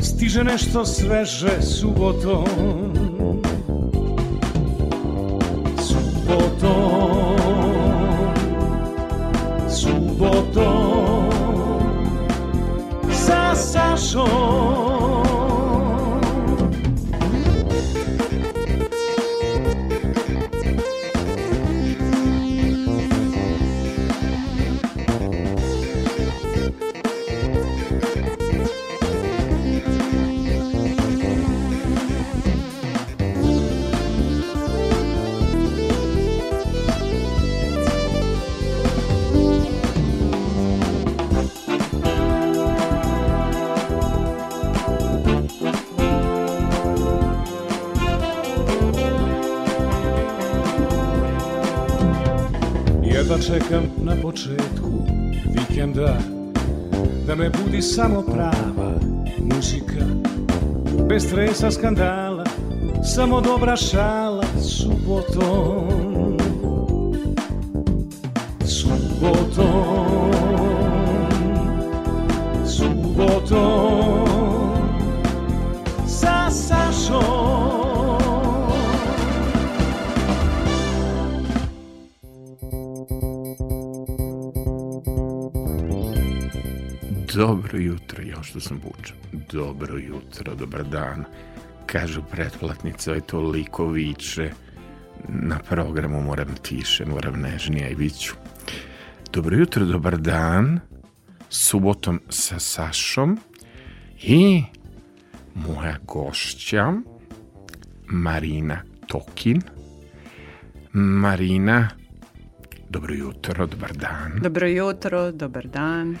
stiže nešto sveže subotom. Skandala Samo dobra šala subotom Subotom Subotom Sa Sašom Dobro jutro, još što sam bučan. Dobro jutro, dobar dan. Kažu pretplatnice, je toliko viče. Na programu moram tiše, moram nežnije i viću. Dobro jutro, dobar dan. Subotom sa Sašom i moja gošća Marina Tokin. Marina, dobro jutro, dobar dan. Dobro jutro, dobar dan.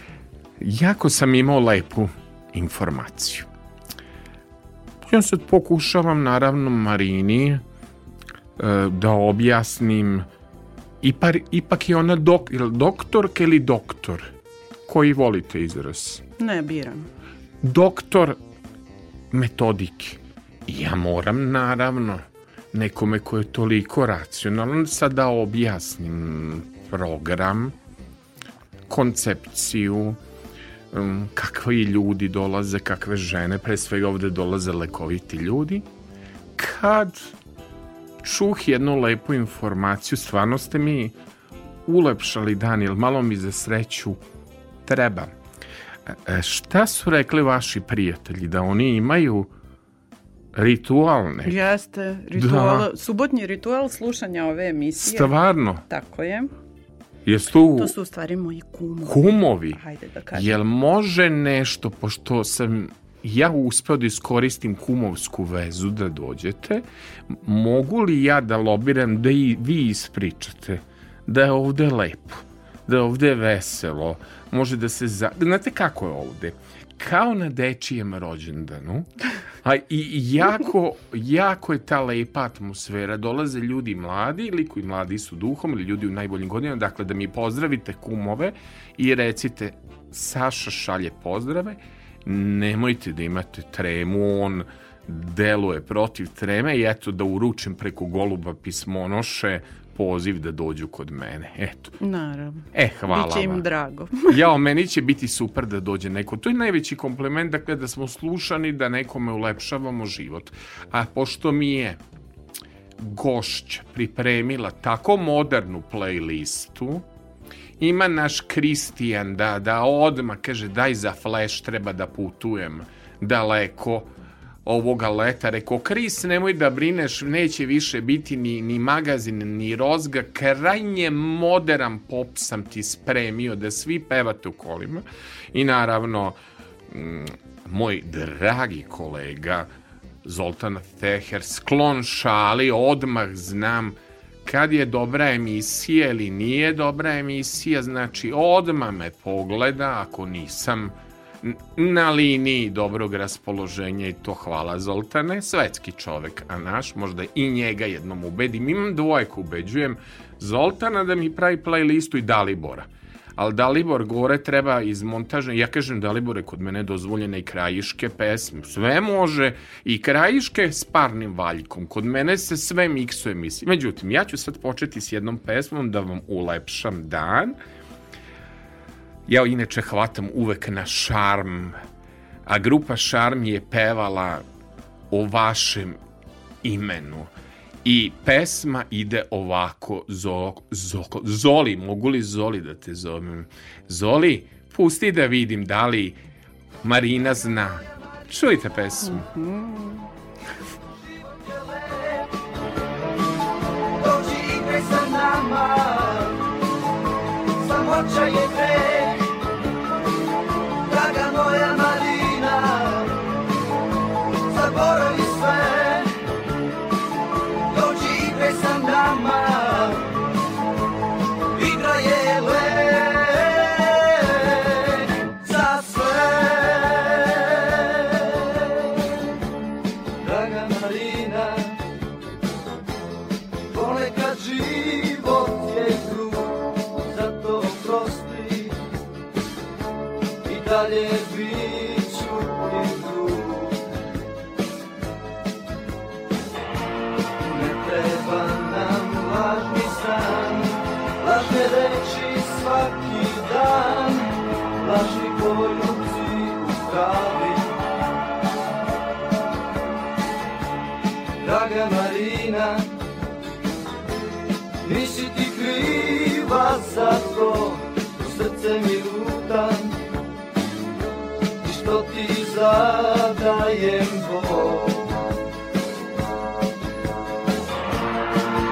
Jako sam imao lepu informaciju. Ja sad pokušavam, naravno, Marini e, da objasnim Ipak, ipak je ona dok, ili doktorka ili doktor? Koji volite izraz? Ne, biram. Doktor metodike. I ja moram, naravno, nekome ko je toliko racionalan, sad da objasnim program, koncepciju, um, kakvi ljudi dolaze, kakve žene, pre svega ovde dolaze lekoviti ljudi. Kad čuh jednu lepu informaciju, stvarno ste mi ulepšali dan, jer malo mi za sreću treba. E, šta su rekli vaši prijatelji? Da oni imaju ritualne? Jeste, ritual, da. subotnji ritual slušanja ove emisije. Stvarno? Tako je. Jesu To su u stvari moji kumovi. kumovi? Hajde da kažem. Jel može nešto, pošto sam ja uspeo da iskoristim kumovsku vezu da dođete, mogu li ja da lobiram da i vi ispričate da je ovde lepo, da je ovde veselo, može da se... Za... Znate kako je ovde? Kao na dečijem rođendanu, a i jako, jako je ta lepa atmosfera. Dolaze ljudi mladi, ili koji mladi su duhom, ili ljudi u najboljim godinama, dakle da mi pozdravite kumove i recite Saša šalje pozdrave, nemojte da imate tremu, on deluje protiv treme i eto da uručim preko goluba pismonoše poziv da dođu kod mene. Eto. Naravno. E, hvala Biće im drago. Jao, meni će biti super da dođe neko. To je najveći kompliment, dakle, da smo slušani, da nekome ulepšavamo život. A pošto mi je gošća pripremila tako modernu playlistu, ima naš Kristijan da, da odma kaže daj za flash treba da putujem daleko ovoga leta. Rekao, Kris, nemoj da brineš, neće više biti ni, ni magazin, ni rozga. Krajnje modern pop sam ti spremio da svi pevate u kolima. I naravno, mm, moj dragi kolega Zoltan Teher, sklon šali, odmah znam kad je dobra emisija ili nije dobra emisija, znači odmah me pogleda, ako nisam na liniji dobrog raspoloženja i to hvala Zoltane, svetski čovek, a naš možda i njega jednom ubedim. Imam dvojku, ubeđujem Zoltana da mi pravi playlistu i Dalibora ali Dalibor gore treba iz montaža, ja kažem Dalibore kod mene dozvoljene i krajiške pesme, sve može i krajiške s parnim valjkom, kod mene se sve miksuje misli. Međutim, ja ću sad početi s jednom pesmom da vam ulepšam dan. Ja inače hvatam uvek na šarm, a grupa Šarm je pevala o vašem imenu. I pesma ide ovako, zo, zo, Zoli, mogu li Zoli da te zovem? Zoli, pusti da vidim da li Marina zna. Čujte pesmu. Mm -hmm. Dođi igraj sa nama, samoća je greh, draga moja zadajem Bog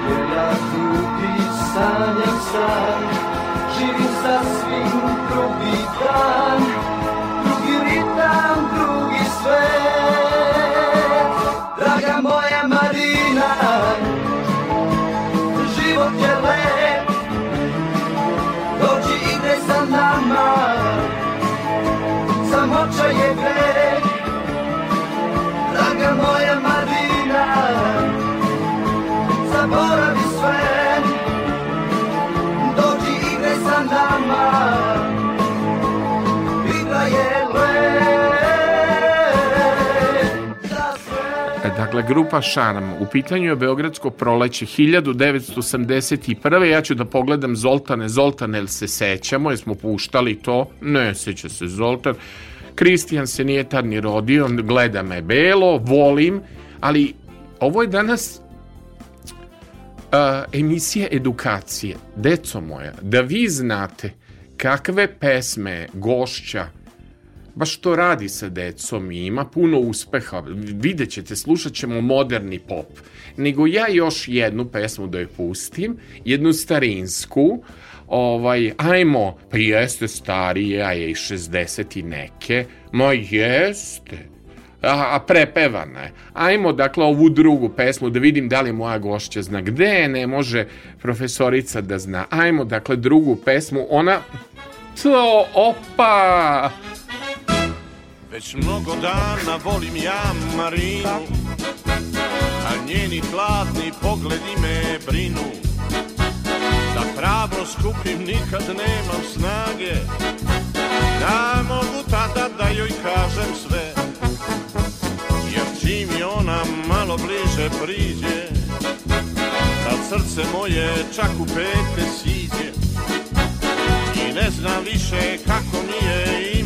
Jer ja ljubi sanjam san živim sasvim drugi dan Dakle, grupa Šarm. U pitanju je Beogradsko proleće 1981. Ja ću da pogledam Zoltane. Zoltane, jel se sećamo? Jesmo puštali to? Ne, seća se Zoltan. Kristijan se nije tad ni rodio, gleda me belo, volim, ali ovo je danas uh, emisija edukacije. Deco moja, da vi znate kakve pesme gošća baš to radi sa decom i ima puno uspeha. Vidjet ćete, slušat ćemo moderni pop. Nego ja još jednu pesmu da je pustim, jednu starinsku, ovaj, ajmo, pa jeste starije, a je i 60 i neke, ma jeste, a, a prepevana je. Ajmo, dakle, ovu drugu pesmu da vidim da li moja gošća zna gde, ne može profesorica da zna. Ajmo, dakle, drugu pesmu, ona... To, opa! Već mnogo dana volim ja Marinu A njeni hladni pogledi me brinu. Da hrabro skupim nikad nemam snage Da mogu tada da joj kažem sve. Jer čim mi ona malo bliže priđe Tad srce moje čak u pete siđe. I ne znam više kako mi je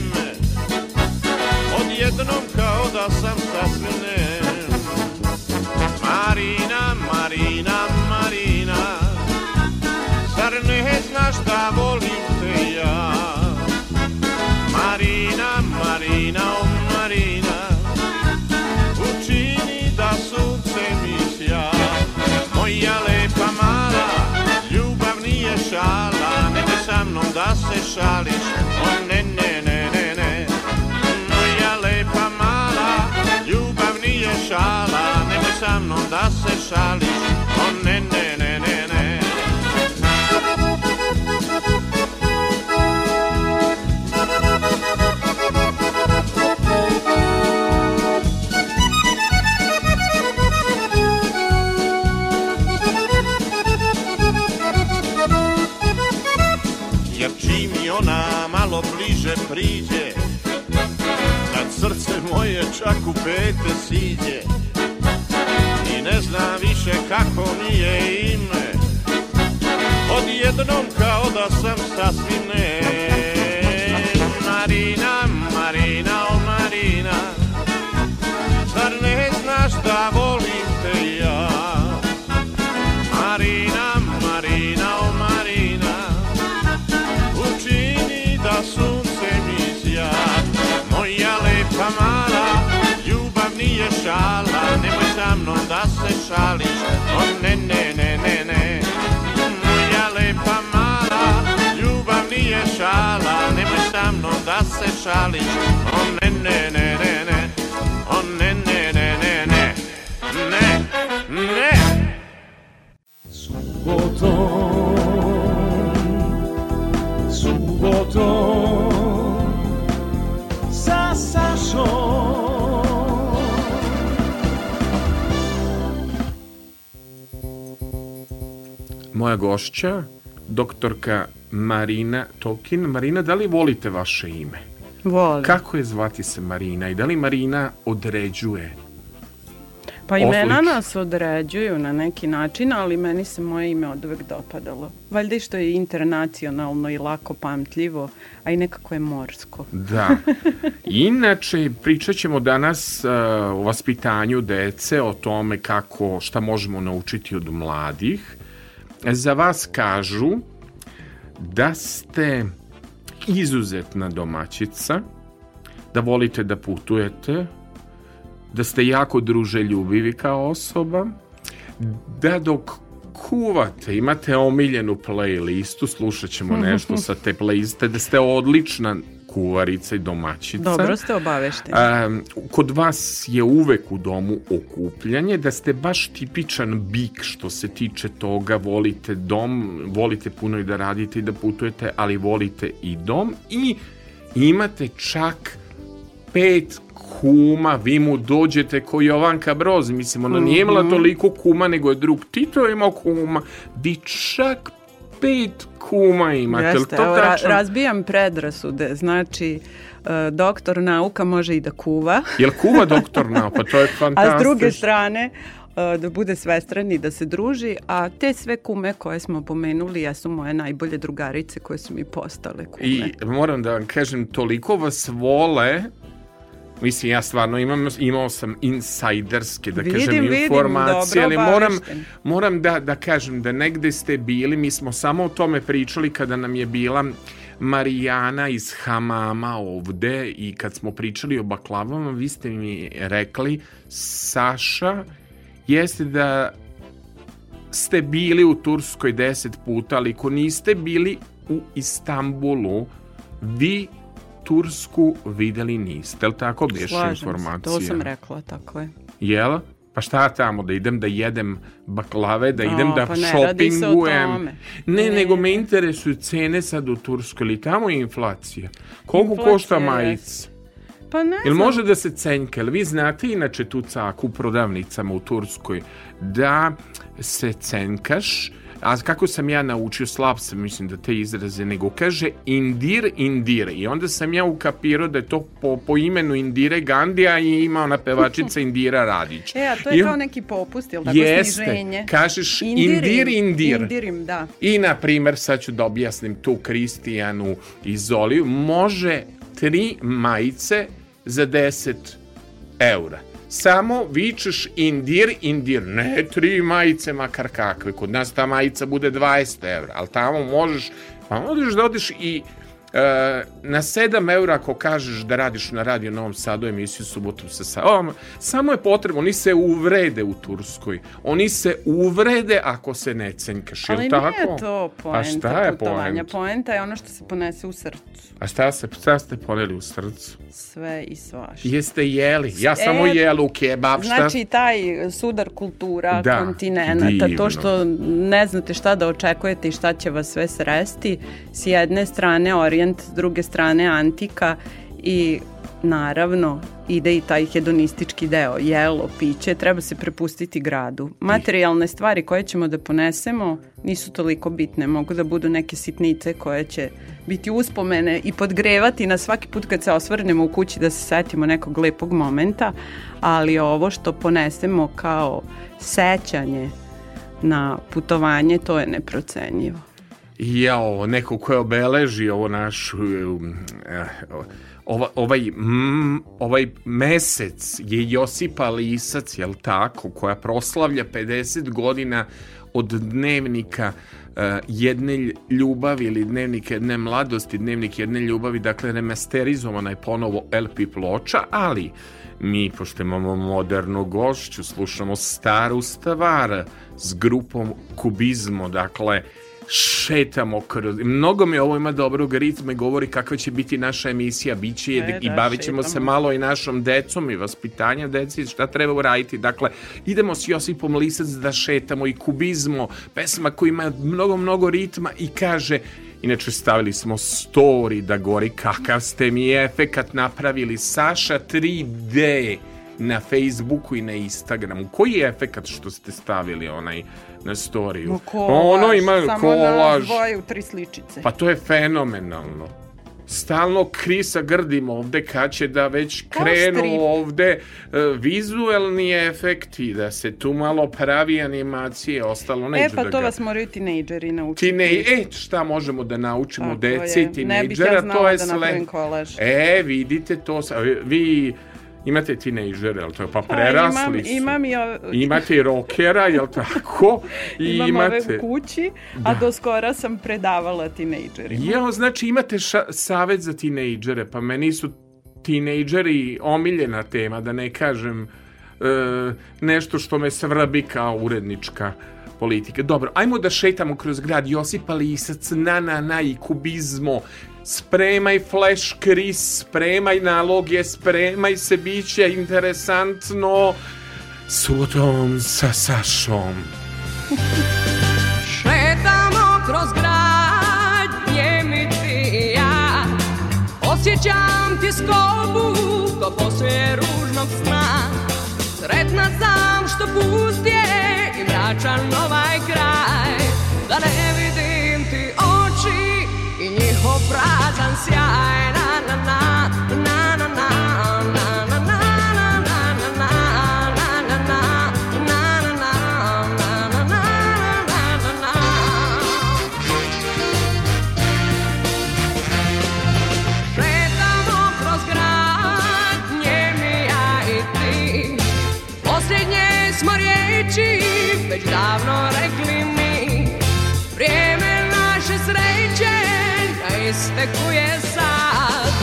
jednom kao da sam sasvim ne Marina, Marina, Marina Zar ne znaš da volim te ja? Marina, Marina, o Marina Učini da sunce mi sja. Moja lepa mala Ljubav nije šala Nemoj sa mnom da se šališ da se šališ, o ne, ne, ne, ne, ne. Jer čim i ona malo bliže priđe, srce moje čak u pete siđe ne zna više kako mi je ime. Odjednom kao da sam sasvim ne se gošća, doktorka Marina Tokin. Marina, da li volite vaše ime? Volim. Kako je zvati se Marina i da li Marina određuje? Pa imena Oslić. nas određuju na neki način, ali meni se moje ime od uvek dopadalo. Valjda i što je internacionalno i lako pamtljivo, a i nekako je morsko. Da. Inače, pričat ćemo danas uh, o vaspitanju dece, o tome kako, šta možemo naučiti od mladih. Za vas kažu da ste izuzetna domaćica, da volite da putujete, da ste jako druželjubivi kao osoba, da dok kuvate, imate omiljenu playlistu, slušat ćemo nešto sa te playliste, da ste odlična kuvarica i domaćica. Dobro ste obavešteni. Kod vas je uvek u domu okupljanje, da ste baš tipičan bik što se tiče toga, volite dom, volite puno i da radite i da putujete, ali volite i dom i imate čak pet kuma, vi mu dođete ko Jovanka Broz, mislim, ona nije imala toliko kuma, nego je drug Tito imao kuma, di čak pet kuma imate, Jeste, to evo, tačno? razbijam predrasude, znači e, doktor nauka može i da kuva, Jel kuva doktor Nao? Pa to je fantastično. a s druge strane e, da bude svestran i da se druži, a te sve kume koje smo pomenuli jesu moje najbolje drugarice koje su mi postale kume. I moram da vam kažem, toliko vas vole, mislim, ja stvarno imam, imao sam insajderske, da Vidim, kažem, vidim, informacije, ali dobro moram, obavešten. moram da, da kažem da negde ste bili, mi smo samo o tome pričali kada nam je bila Marijana iz Hamama ovde i kad smo pričali o baklavama, vi ste mi rekli, Saša, jeste da ste bili u Turskoj deset puta, ali ako niste bili u Istanbulu, vi Tursku videli niste. Jel tako se, informacija? to sam rekla, tako je. Jel? Pa šta tamo, da idem da jedem baklave, da idem O, da pa ne tome. Ne, Ne. nego me interesuju cene sad u Turskoj, ili tamo je inflacija? Koliko Inflacija košta majica? Pa ne Jel znam. može da se cenka? Jel vi znate inače tu caku u prodavnicama u Turskoj da se cenkaš a kako sam ja naučio, slab sam mislim da te izraze, nego kaže indir indire i onda sam ja ukapirao da je to po, po imenu Indire Gandija i ima ona pevačica Indira Radić. E, a to je I kao neki popust, jel tako Jeste, sniženje? kažeš indir, indir. Indirim, da. I, na primer, sad ću da objasnim tu Kristijanu i Zoliju, može tri majice za 10 eura. Samo vičeš indir, indir, ne tri majice makar kakve. Kod nas ta majica bude 20 eura, ali tamo možeš, pa možeš da odeš i na 7 eura ako kažeš da radiš na Radio Novom Sadu emisiju subotom sa sa... O, samo je potrebno, oni se uvrede u Turskoj. Oni se uvrede ako se ne cenkaš, jel Ali tako? nije to poenta A šta je putovanja. poenta? Poenta je ono što se ponese u srcu. A šta, se, šta ste poneli u srcu? Sve i svašta. Jeste jeli? Ja samo E, jelu kebab, šta? Znači, taj sudar kultura, Da, kontinenta, divno. to što ne znate šta da očekujete i šta će vas sve sresti, s jedne strane Orijent, s druge strane Antika i naravno ide i taj hedonistički deo, jelo, piće, treba se prepustiti gradu. Materijalne stvari koje ćemo da ponesemo nisu toliko bitne, mogu da budu neke sitnice koje će biti uspomene i podgrevati na svaki put kad se osvrnemo u kući da se setimo nekog lepog momenta, ali ovo što ponesemo kao sećanje na putovanje, to je neprocenjivo. Jao, neko ko je obeleži ovo našu um, eh, ova, ovaj, mm, ovaj mesec je Josipa Lisac, jel tako, koja proslavlja 50 godina od dnevnika uh, jedne ljubavi ili dnevnik jedne mladosti, dnevnik jedne ljubavi, dakle remasterizovana je ponovo LP ploča, ali mi, pošto imamo modernu gošću, slušamo staru stvar s grupom Kubizmo, dakle, šetamo kroz... Mnogo mi ovo ima dobrog ritma i govori kakva će biti naša emisija. Biće je, e, i da, bavit ćemo se malo i našom decom i vaspitanja deci, šta treba uraditi. Dakle, idemo s Josipom Lisac da šetamo i kubizmo, pesma koja ima mnogo, mnogo ritma i kaže Inače stavili smo story da gori kakav ste mi efekat napravili Saša 3D na Facebooku i na Instagramu. Koji je efekat što ste stavili onaj na storiju? No, kolaž, ono ima samo kolaž. na dvoje u tri sličice. Pa to je fenomenalno. Stalno Krisa grdim ovde kad će da već krenu Ostri. ovde uh, vizuelni efekti, da se tu malo pravi animacije, ostalo neću E pa da to ga... vas moraju tinejdžeri naučiti. Tine... E, šta možemo da naučimo Tako deci i tinejdžera, ja to je da sle... kolaž. E, vidite to, vi Imate tinejdžere, jel to? Pa prerasli imam, su. Imam i ove... Imate i rokera, jel tako? I imam imate... ove u kući, a da. do skora sam predavala tinejdžerima. Jeo, znači imate ša, savet za tinejdžere, pa meni su tinejdžeri omiljena tema, da ne kažem e, nešto što me svrbi kao urednička politike. Dobro, ajmo da šetamo kroz grad Josipa Lisac, na na na i kubizmo, spremaj flash kris, spremaj naloge, spremaj se, bit će interesantno sutom sa Sašom. Šetamo kroz grad, mi ti ja, osjećam ti skobu, ko poslije ružnog sna. Sretna sam što pust je i mračan ovaj kraj, već davno rekli mi. Vrijeme naše sreće istekuje sad.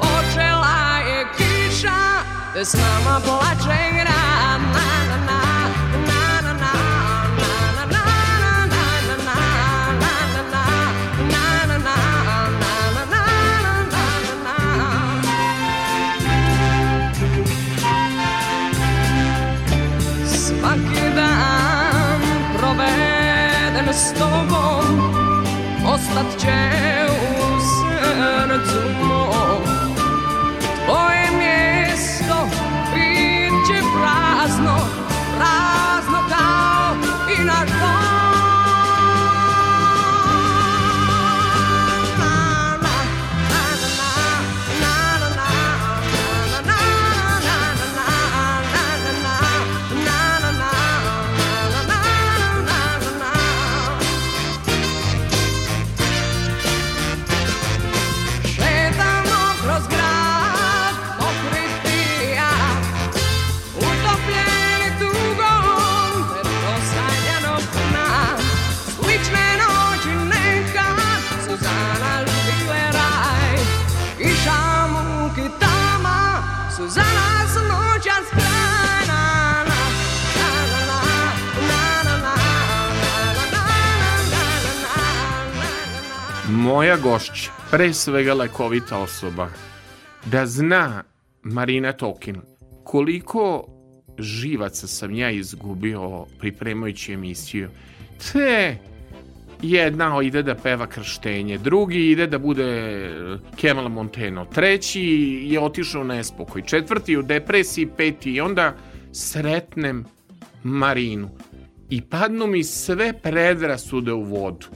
Počela je kiša, te s nama plače grad Na, na, na, na, s tobom ostat će Moja gošća, pre svega lekovita osoba, da zna Marina Tokin koliko živaca sam ja izgubio pripremajući emisiju, te jedna ide da peva krštenje, drugi ide da bude Kemal Monteno, treći je otišao u nespokoj, četvrti u depresiji, peti i onda sretnem Marinu i padnu mi sve predrasude u vodu.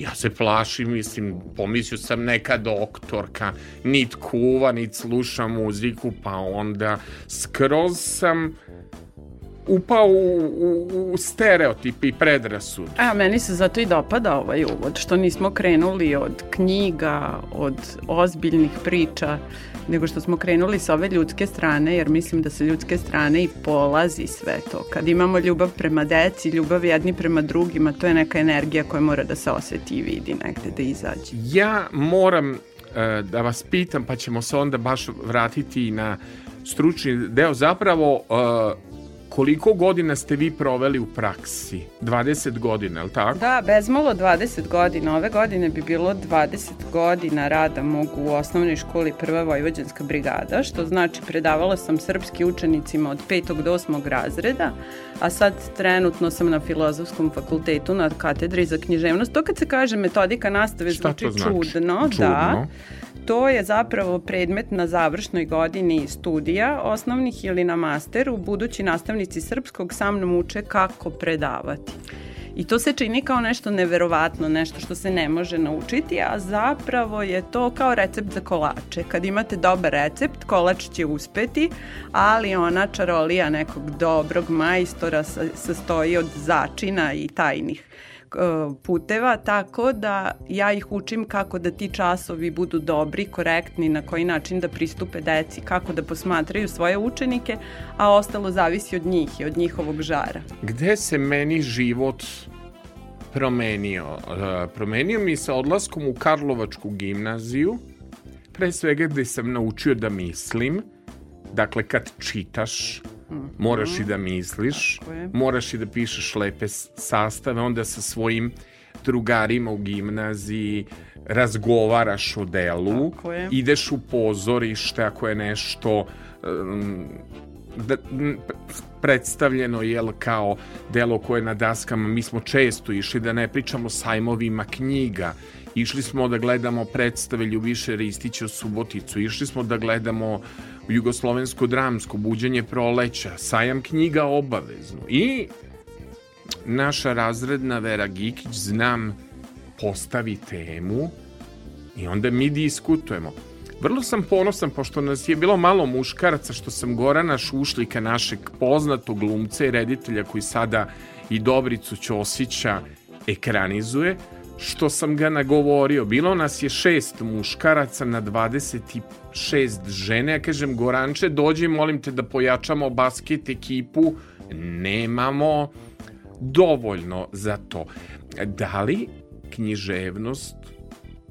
Ja se plašim, mislim, pomislio sam neka doktorka, nit kuva, nit sluša muziku, pa onda skroz sam upao u, u, u stereotip i predrasud. A meni se zato i dopada ovaj uvod, što nismo krenuli od knjiga, od ozbiljnih priča, nego što smo krenuli sa ove ljudske strane, jer mislim da sa ljudske strane i polazi sve to. Kad imamo ljubav prema deci, ljubav jedni prema drugima, to je neka energija koja mora da se oseti i vidi negde, da izađe. Ja moram uh, da vas pitam, pa ćemo se onda baš vratiti na stručni deo. Zapravo, uh, koliko godina ste vi proveli u praksi? 20 godina, je li tako? Da, bezmalo 20 godina. Ove godine bi bilo 20 godina rada mogu u osnovnoj školi Prva Vojvođanska brigada, što znači predavala sam srpski učenicima od 5. do 8. razreda, a sad trenutno sam na Filozofskom fakultetu na katedri za književnost. To kad se kaže metodika nastave Šta zvuči znači? čudno, Čudno. da. To je zapravo predmet na završnoj godini studija osnovnih ili na masteru. Budući nastavnici srpskog sa mnom uče kako predavati. I to se čini kao nešto neverovatno, nešto što se ne može naučiti, a zapravo je to kao recept za kolače. Kad imate dobar recept, kolač će uspeti, ali ona čarolija nekog dobrog majstora sa- sastoji od začina i tajnih puteva, tako da ja ih učim kako da ti časovi budu dobri, korektni, na koji način da pristupe deci, kako da posmatraju svoje učenike, a ostalo zavisi od njih i od njihovog žara. Gde se meni život promenio? Uh, promenio mi se odlaskom u Karlovačku gimnaziju, pre svega gde sam naučio da mislim, dakle kad čitaš, moraš i da misliš, moraš i da pišeš lepe sastave, onda sa svojim drugarima u gimnaziji razgovaraš o delu, ideš u pozorište ako je nešto um, da, predstavljeno jel kao delo koje je na daskama. Mi smo često išli da ne pričamo sajmovima knjiga. Išli smo da gledamo predstave Ljubiše Ristića u Suboticu. Išli smo da gledamo jugoslovensko dramsko buđenje proleća sajam knjiga obavezno i naša razredna Vera Gikić znam postavi temu i onda mi diskutujemo. Vrlo sam ponosan, pošto nas je bilo malo muškaraca, što sam Gorana Šušlika, našeg poznatog glumca i reditelja koji sada i Dobricu Ćosića ekranizuje, što sam ga nagovorio. Bilo nas je šest muškaraca na 26 žene. Ja kažem, Goranče, dođi, molim te da pojačamo basket ekipu. Nemamo dovoljno za to. Da li književnost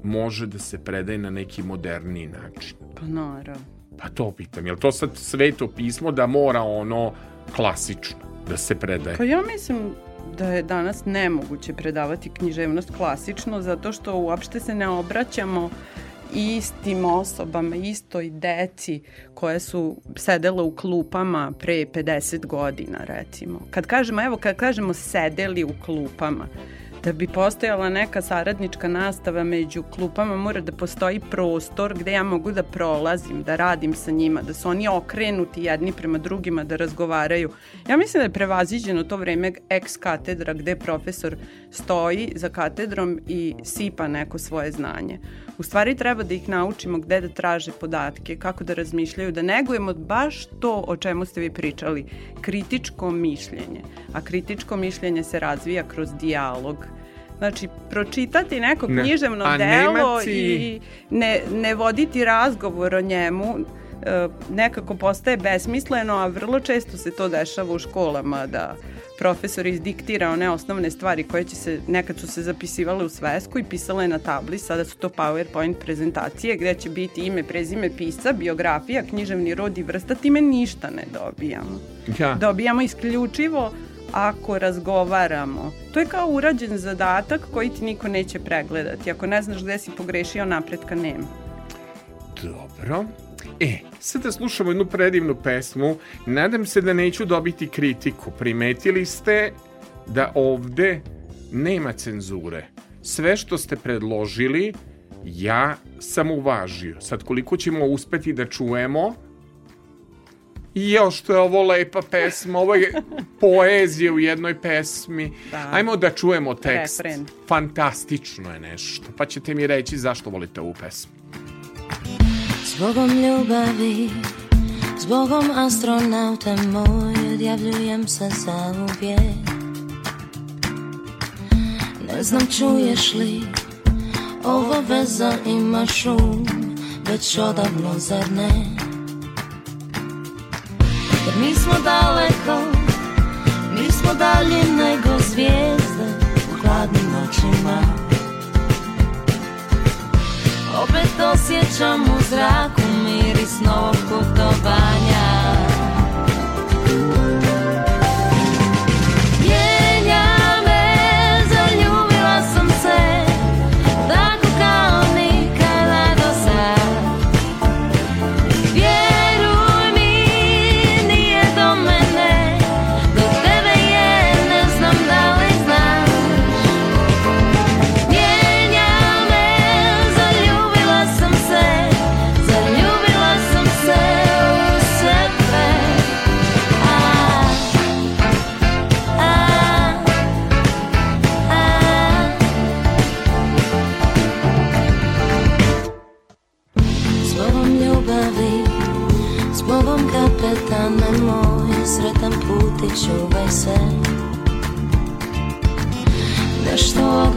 može da se predaje na neki moderniji način? Pa naravno. Pa to pitam, je li to sad sveto pismo da mora ono klasično da se predaje? Pa ja mislim da je danas nemoguće predavati književnost klasično zato što uopšte se ne obraćamo istim osobama, istoj deci koje su sedele u klupama pre 50 godina recimo. Kad kažemo, evo kad kažemo sedeli u klupama, da bi postojala neka saradnička nastava među klupama mora da postoji prostor gde ja mogu da prolazim, da radim sa njima, da su oni okrenuti jedni prema drugima, da razgovaraju. Ja mislim da je prevaziđeno to vreme ex katedra gde profesor stoji za katedrom i sipa neko svoje znanje. U stvari treba da ih naučimo gde da traže podatke, kako da razmišljaju, da negujemo baš to o čemu ste vi pričali, kritičko mišljenje. A kritičko mišljenje se razvija kroz dijalog. Znači, pročitati neko Ne. književno A delo Nemaci- i ne, ne voditi razgovor o njemu e, nekako postaje besmisleno, a vrlo često se to dešava u školama da profesor izdiktira one osnovne stvari koje će se, nekad su se zapisivale u svesku i pisale na tabli, sada su to PowerPoint prezentacije gde će biti ime, prezime pisca, biografija, književni rod i vrsta, time ništa ne dobijamo. Ja. Dobijamo isključivo ako razgovaramo. To je kao urađen zadatak koji ti niko neće pregledati. Ako ne znaš gde si pogrešio, napretka nema. Dobro. E, sad da slušamo jednu predivnu pesmu. Nadam se da neću dobiti kritiku. Primetili ste da ovde nema cenzure. sve što ste predložili, ja sam uvažio. Sad koliko ćemo uspeti da čujemo, Jo, što je ovo lepa pesma, ovo je poezija u jednoj pesmi. Da. Ajmo da čujemo tekst. Refren. Fantastično je nešto. Pa ćete mi reći zašto volite ovu pesmu. Zbogom ljubavi, zbogom astronauta moj, odjavljujem se za uvijek. Ne znam čuješ li, ova veza ima šum, već odavno zar ne? Jer mi smo daleko, mi smo dalje nego zvijezde u hladnim. Opet osjećam u zraku miris novog putovanja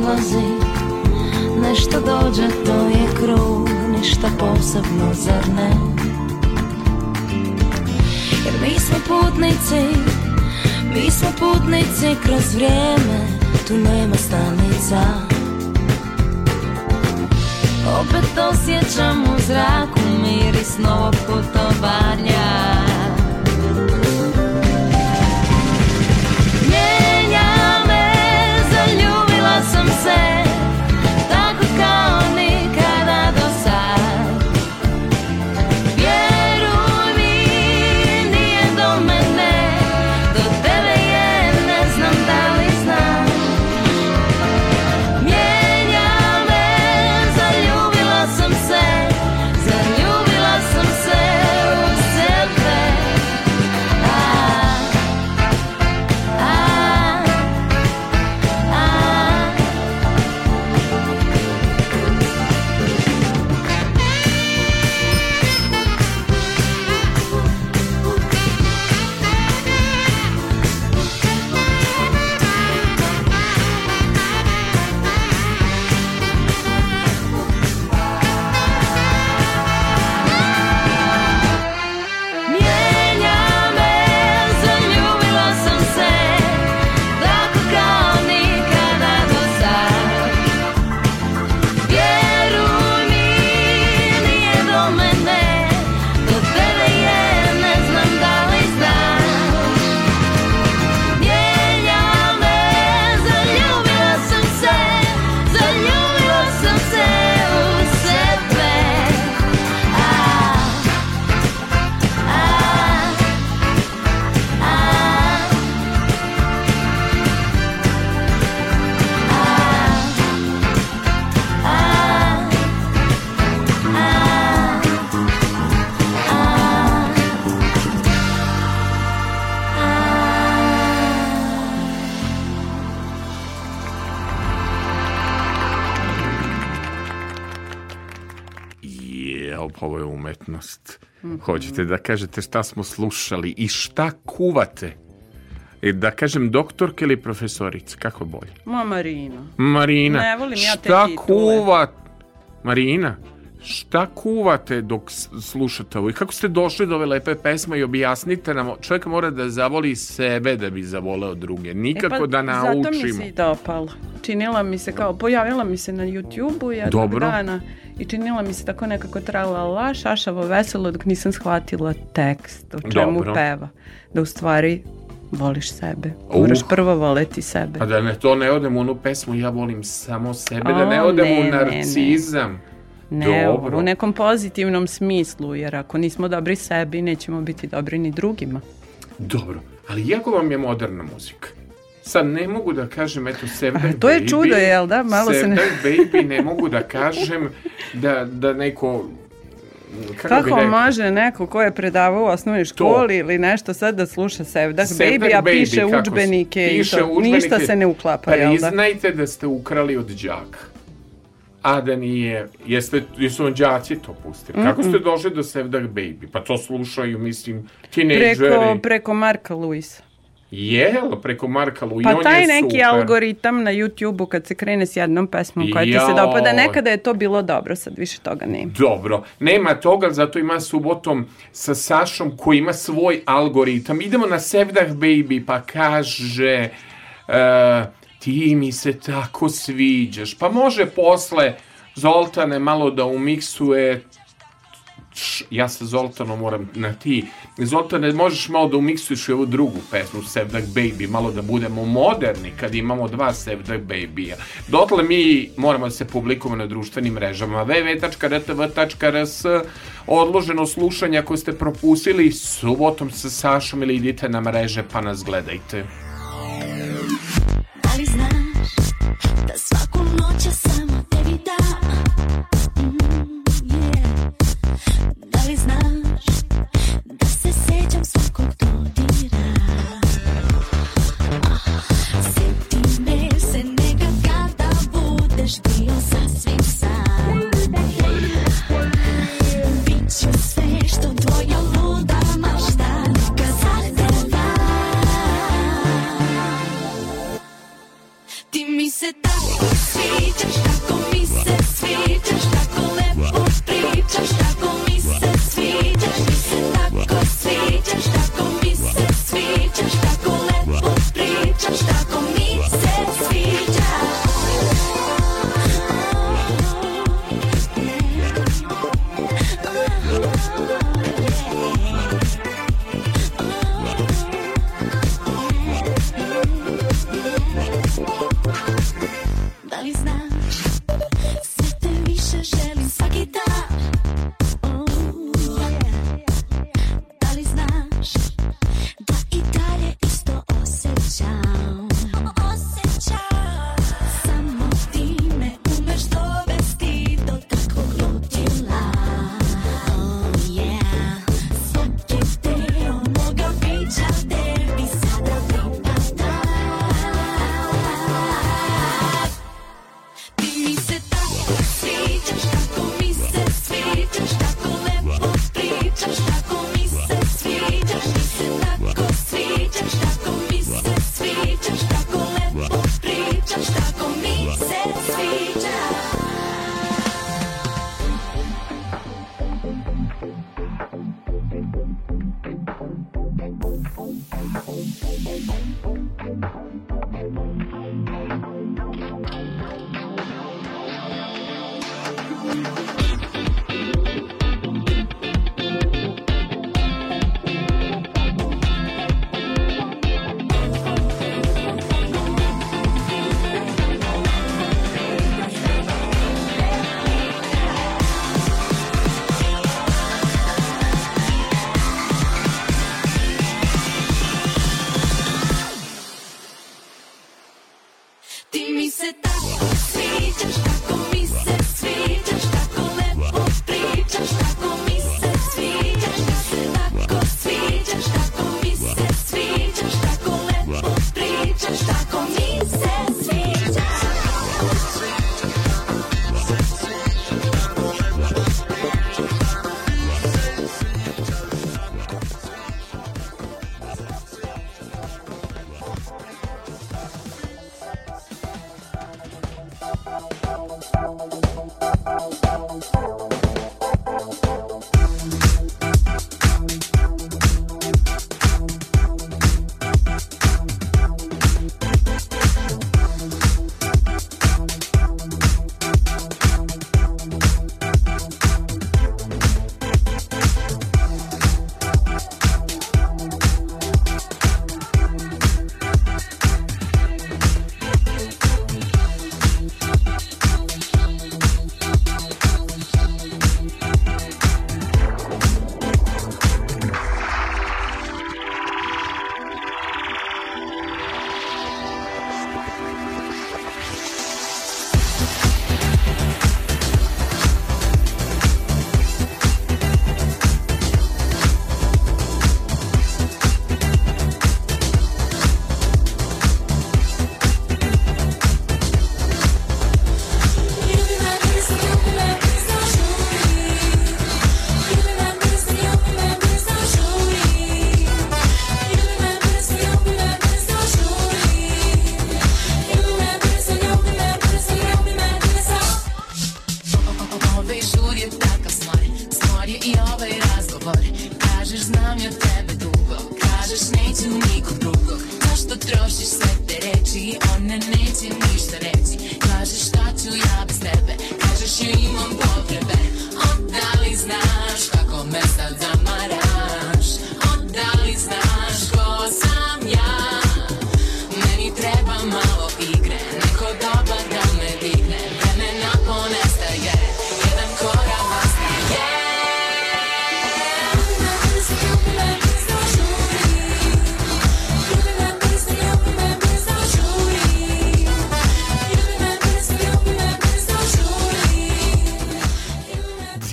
odlazi, nešto dođe, to je krug, ništa posebno, zar ne? Jer mi smo putnici, mi smo putnici kroz vrijeme, tu nema stanica. Opet osjećam u zraku miris novog putovanja. Je, pa ovo je umetnost. Hoćete da kažete šta smo slušali i šta kuvate? Da kažem doktorka ili profesorica, kako je bolje? Ma Marina. Marina, Ne volim ja te šta titule. kuva... Marina, šta kuvate dok slušate ovo? I kako ste došli do ove lepe pesme i objasnite nam, čovjek mora da zavoli sebe da bi zavoleo druge, nikako da E pa, Zato mi naučimo. se i dopalo. Činila mi se kao, pojavila mi se na YouTube-u jednog dana i činila mi se tako nekako tralala, šašavo veselo dok nisam shvatila tekst, o čemu Dobro. peva. Da u stvari voliš sebe. Uh. Moraš prvo voleti sebe. A da ne to ne odem u onu pesmu, ja volim samo sebe, da O, ne odem ne, u ne, ne. Ne, Dobro. u nekom pozitivnom smislu, jer ako nismo dobri sebi, nećemo biti dobri ni drugima. Dobro, ali jako vam je moderna muzika. Sad ne mogu da kažem, eto, Sevdak A to je Baby, čudo, jel da? Malo se ne- Baby ne mogu da kažem da, da neko... Kako, bi Kako rekao? može neko ko je predavao u osnovnoj školi ili nešto sad da sluša Sevdak, Sevdak Baby, a Baby, piše udžbenike i to. Ništa se ne uklapa, jel da? Priznajte da ste ukrali od đaka. A da nije, jeste, jesu vam đaci to pustili? Kako ste došli do Sevdak Baby? Pa to slušaju, mislim, tinejdžeri. Preko, preko Marka Luisa. Jel, preko Marka Lu, i Pa on taj neki super. algoritam na YouTube-u kad se krene s jednom pesmom koja ti se dopada, nekada je to bilo dobro, sad više toga nema. Dobro, nema toga, zato ima subotom sa Sašom koji ima svoj algoritam. Idemo na Sevdah Baby, pa kaže e, ti mi se tako sviđaš. Pa može posle Zoltane malo da umiksuje ja sa Zoltanom moram na ti. Zoltane, možeš malo da umiksuješ i ovu drugu pesmu, Sevdak Baby, malo da budemo moderni kad imamo dva Sevdak Baby-a. Dotle mi moramo da se publikujemo na društvenim mrežama www.rtv.rs odloženo slušanje ako ste propustili subotom sa Sašom ili idite na mreže pa nas gledajte. Svaku noć ja samo tako mi se sviđaš, tako lepo pričaš, tako mi se sviđaš,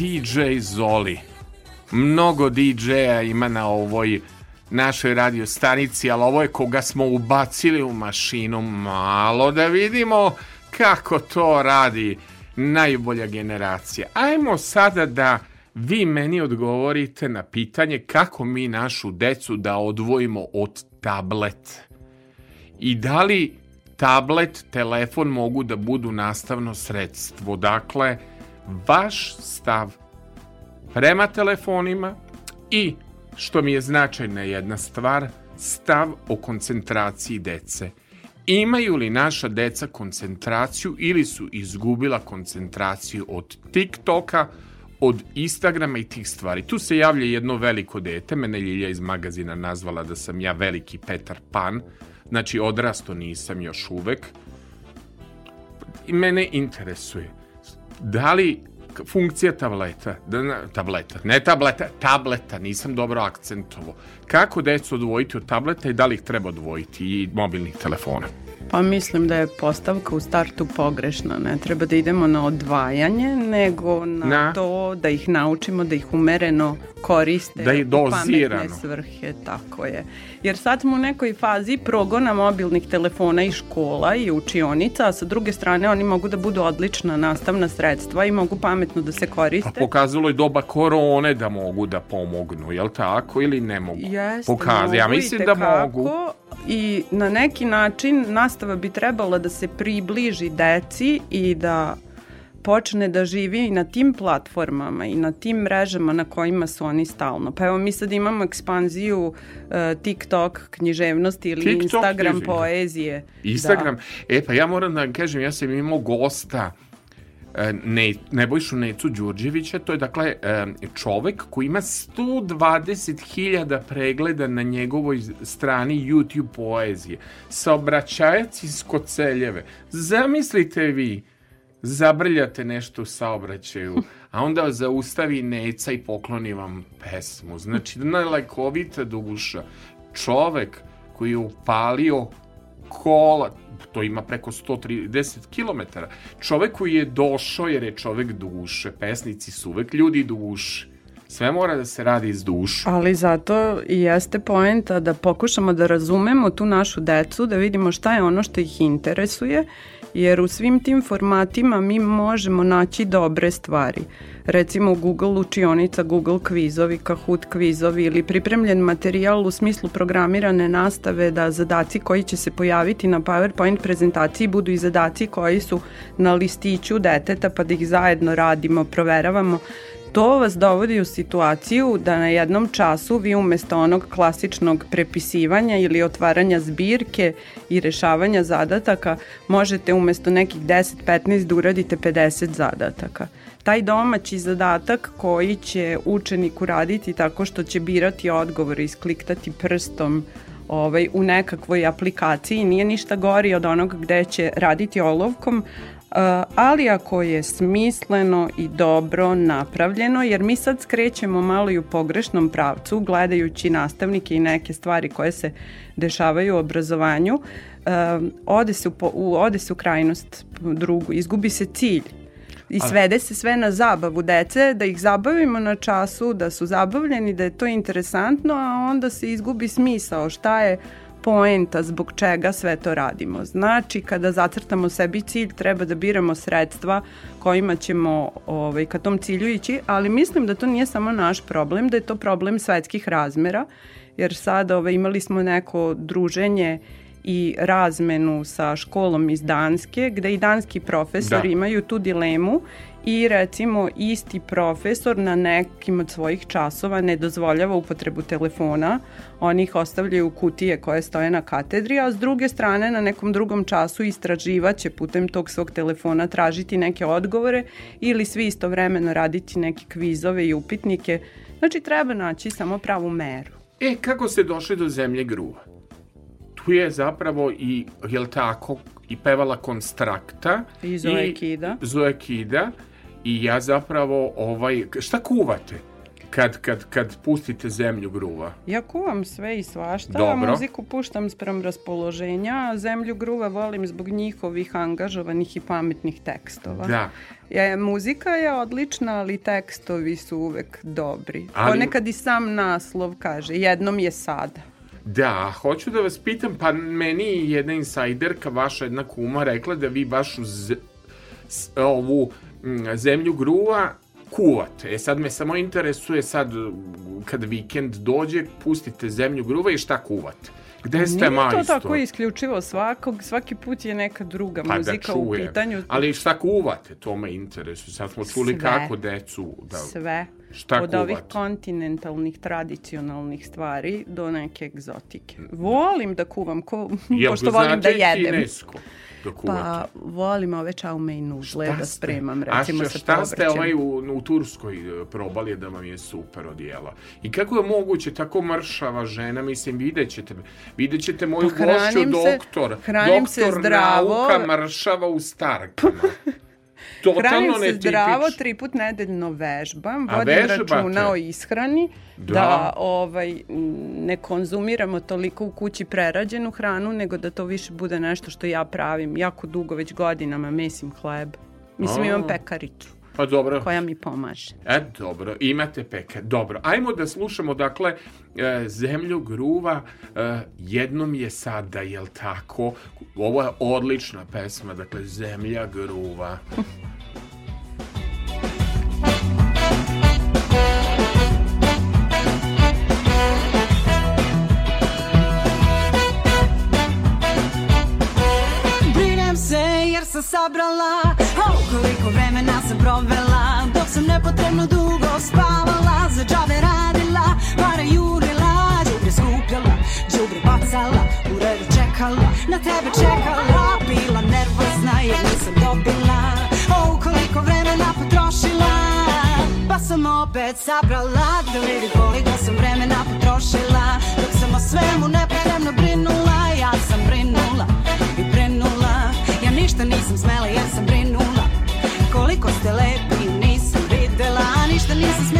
DJ Zoli. Mnogo DJ-a ima na ovoj našoj radio stanici, ali ovo je koga smo ubacili u mašinu malo da vidimo kako to radi najbolja generacija. Ajmo sada da vi meni odgovorite na pitanje kako mi našu decu da odvojimo od tablet. I da li tablet, telefon mogu da budu nastavno sredstvo? Dakle, vaš stav prema telefonima i, što mi je značajna jedna stvar, stav o koncentraciji dece. Imaju li naša deca koncentraciju ili su izgubila koncentraciju od TikToka, od Instagrama i tih stvari. Tu se javlja jedno veliko dete, mene Ljilja iz magazina nazvala da sam ja veliki Petar Pan, znači odrasto nisam još uvek. I mene interesuje, da li funkcija tableta, da, tableta, ne tableta, tableta, nisam dobro akcentovo. Kako decu odvojiti od tableta i da li ih treba odvojiti i mobilnih telefona? Pa mislim da je postavka u startu pogrešna. Ne treba da idemo na odvajanje, nego na, Na? to da ih naučimo da ih umereno koriste Da ih u pametne dozirano. svrhe, tako je. Jer sad smo u nekoj fazi progona mobilnih telefona i škola i učionica, a sa druge strane oni mogu da budu odlična nastavna sredstva i mogu pametno da se koriste. Pa pokazalo je doba korone da mogu da pomognu, jel tako? Ili ne mogu? Jeste, Pokaz- ja mogu mislim da mogu. I na neki način nastava bi trebala da se približi deci i da počne da živi i na tim platformama i na tim mrežama na kojima su oni stalno. Pa evo mi sad imamo ekspanziju uh, TikTok književnosti ili TikTok Instagram književnosti. poezije. Instagram. E, pa ja moram da kažem, ja sam imao gosta e, ne, Nebojšu Necu Đurđevića, to je dakle e, čovek koji ima 120.000 pregleda na njegovoj strani YouTube poezije. Saobraćajac iz Koceljeve. Zamislite vi, zabrljate nešto u saobraćaju, a onda zaustavi Neca i pokloni vam pesmu. Znači, najlajkovita duša. Čovek koji je upalio kola, to ima preko 130 km. Čovek koji je došao jer je čovek duše. Pesnici su uvek ljudi duše. Sve mora da se radi iz duše. Ali zato i jeste poenta da pokušamo da razumemo tu našu decu, da vidimo šta je ono što ih interesuje, jer u svim tim formatima mi možemo naći dobre stvari. Recimo Google učionica, Google kvizovi, Kahoot kvizovi ili pripremljen materijal u smislu programirane nastave da zadaci koji će se pojaviti na PowerPoint prezentaciji budu i zadaci koji su na listiću deteta pa da ih zajedno radimo, proveravamo. To vas dovodi u situaciju da na jednom času vi umesto onog klasičnog prepisivanja ili otvaranja zbirke i rešavanja zadataka možete umesto nekih 10-15 da uradite 50 zadataka. Taj domaći zadatak koji će učenik uraditi tako što će birati odgovor i iskliktati prstom ovaj, u nekakvoj aplikaciji nije ništa gori od onog gde će raditi olovkom, ali ako je smisleno i dobro napravljeno, jer mi sad skrećemo malo i u pogrešnom pravcu, gledajući nastavnike i neke stvari koje se dešavaju u obrazovanju, uh, ode, se u, ode se u krajnost drugu, izgubi se cilj. I svede se sve na zabavu dece, da ih zabavimo na času, da su zabavljeni, da je to interesantno, a onda se izgubi smisao šta je poenta zbog čega sve to radimo. Znači, kada zacrtamo sebi cilj, treba da biramo sredstva kojima ćemo ovaj, ka tom cilju ići, ali mislim da to nije samo naš problem, da je to problem svetskih razmera, jer sad ovaj, imali smo neko druženje i razmenu sa školom iz Danske, gde i danski profesori Da. imaju tu dilemu i recimo isti profesor na nekim od svojih časova ne dozvoljava upotrebu telefona, oni ih ostavljaju u kutije koje stoje na katedri, a s druge strane na nekom drugom času istraživaće putem tog svog telefona tražiti neke odgovore ili svi istovremeno raditi neke kvizove i upitnike. Znači treba naći samo pravu meru. E, kako ste došli do zemlje gruva? Tu je zapravo i, jel tako, i pevala Konstrakta. I Zoe Kida. Zoe Kida. I ja zapravo, ovaj, šta kuvate? Kad, kad, kad pustite zemlju gruva. Ja kuvam sve i svašta, Dobro. muziku puštam sprem raspoloženja, zemlju gruva volim zbog njihovih angažovanih i pametnih tekstova. Da. Ja, muzika je odlična, ali tekstovi su uvek dobri. Ali- Ponekad i sam naslov kaže, jednom je sada. Da, hoću da vas pitam, pa meni je jedna insajderka, vaša jedna kuma, rekla da vi baš u z- s- ovu zemlju gruva kuvate. E sad me samo interesuje sad mm, kad vikend dođe, pustite zemlju gruva i šta kuvate? Gde ste Nije majstor? to tako isključivo svakog, svaki put je neka druga Pa da muzika u čujem. pitanju. Ali šta kuvate, to me interesuje. Sad smo čuli Sve. kako decu da... Sve. Šta Od ovih kuvate? kontinentalnih, tradicionalnih stvari do neke egzotike. Volim da kuvam, ko, Jel pošto volim da znate jedem. kinesko da? Pa volim ove čaume i nudle da spremam, A recimo šta, sa šta ste ovaj u, u Turskoj e, probali da vam je super odjela? I kako je moguće tako mršava žena, mislim, vidjet ćete, vidjet ćete moju Pa gošću se- doktor, se doktor zdravo. nauka mršava u starkama. Totalno Hranim se netipično. zdravo, tri put nedeljno vežbam, vodim vežbate? računa o ishrani, Da. da, ovaj, ne konzumiramo toliko u kući prerađenu hranu, nego da to više bude nešto što ja pravim. Jako dugo, već godinama, mesim hleb. Mislim, A. imam pekaricu Pa dobro. koja mi pomaže. E, dobro, imate peke. Dobro, ajmo da slušamo, dakle, e, Zemlju gruva, e, jednom je sada, jel tako? Ovo je odlična pesma, dakle, Zemlja gruva. Sam sabrala. O, koliko vremena sam provela Dok sam nepotrebno dugo spavala Za džabe radila, pare jurila Đubre skupljala, đubre bacala U redu čekala, na tebe čekala Bila nervozna jer nisam dobila. O, koliko vremena potrošila Pa sam opet sabrala Da vidi koliko sam vremena potrošila Dok sam o svemu nepotrebno ništa nisam smela jer sam brinula. Koliko ste lepi nisam videla Ništa nisam smela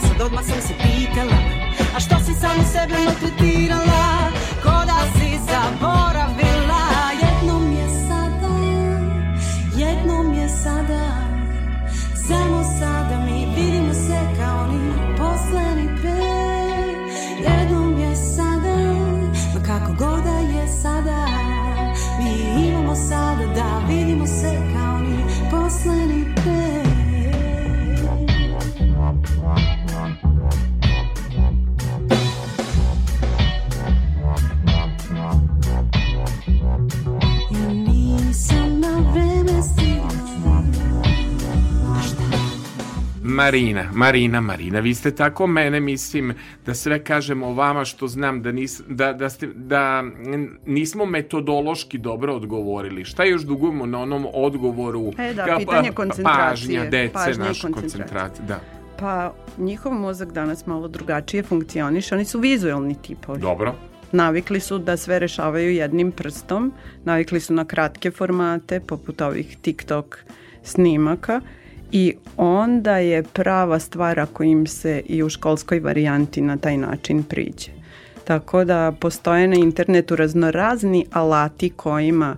sad odmah sam se pitala A što si samo sebe maltretirala Marina, Marina, Marina, vi ste tako mene, mislim, da sve kažem o vama što znam da, nis, da, da, ste, da nismo metodološki dobro odgovorili. Šta još dugujemo na onom odgovoru? E, da, Ka- pitanje pa- koncentracije. Pažnja, dece, Pažnja naša koncentracija. Da. Pa njihov mozak danas malo drugačije funkcioniše, oni su vizualni tipovi. Dobro. Navikli su da sve rešavaju jednim prstom, navikli su na kratke formate, poput ovih TikTok snimaka i onda je prava stvar ako im se i u školskoj varijanti na taj način priđe. Tako da postoje na internetu raznorazni alati kojima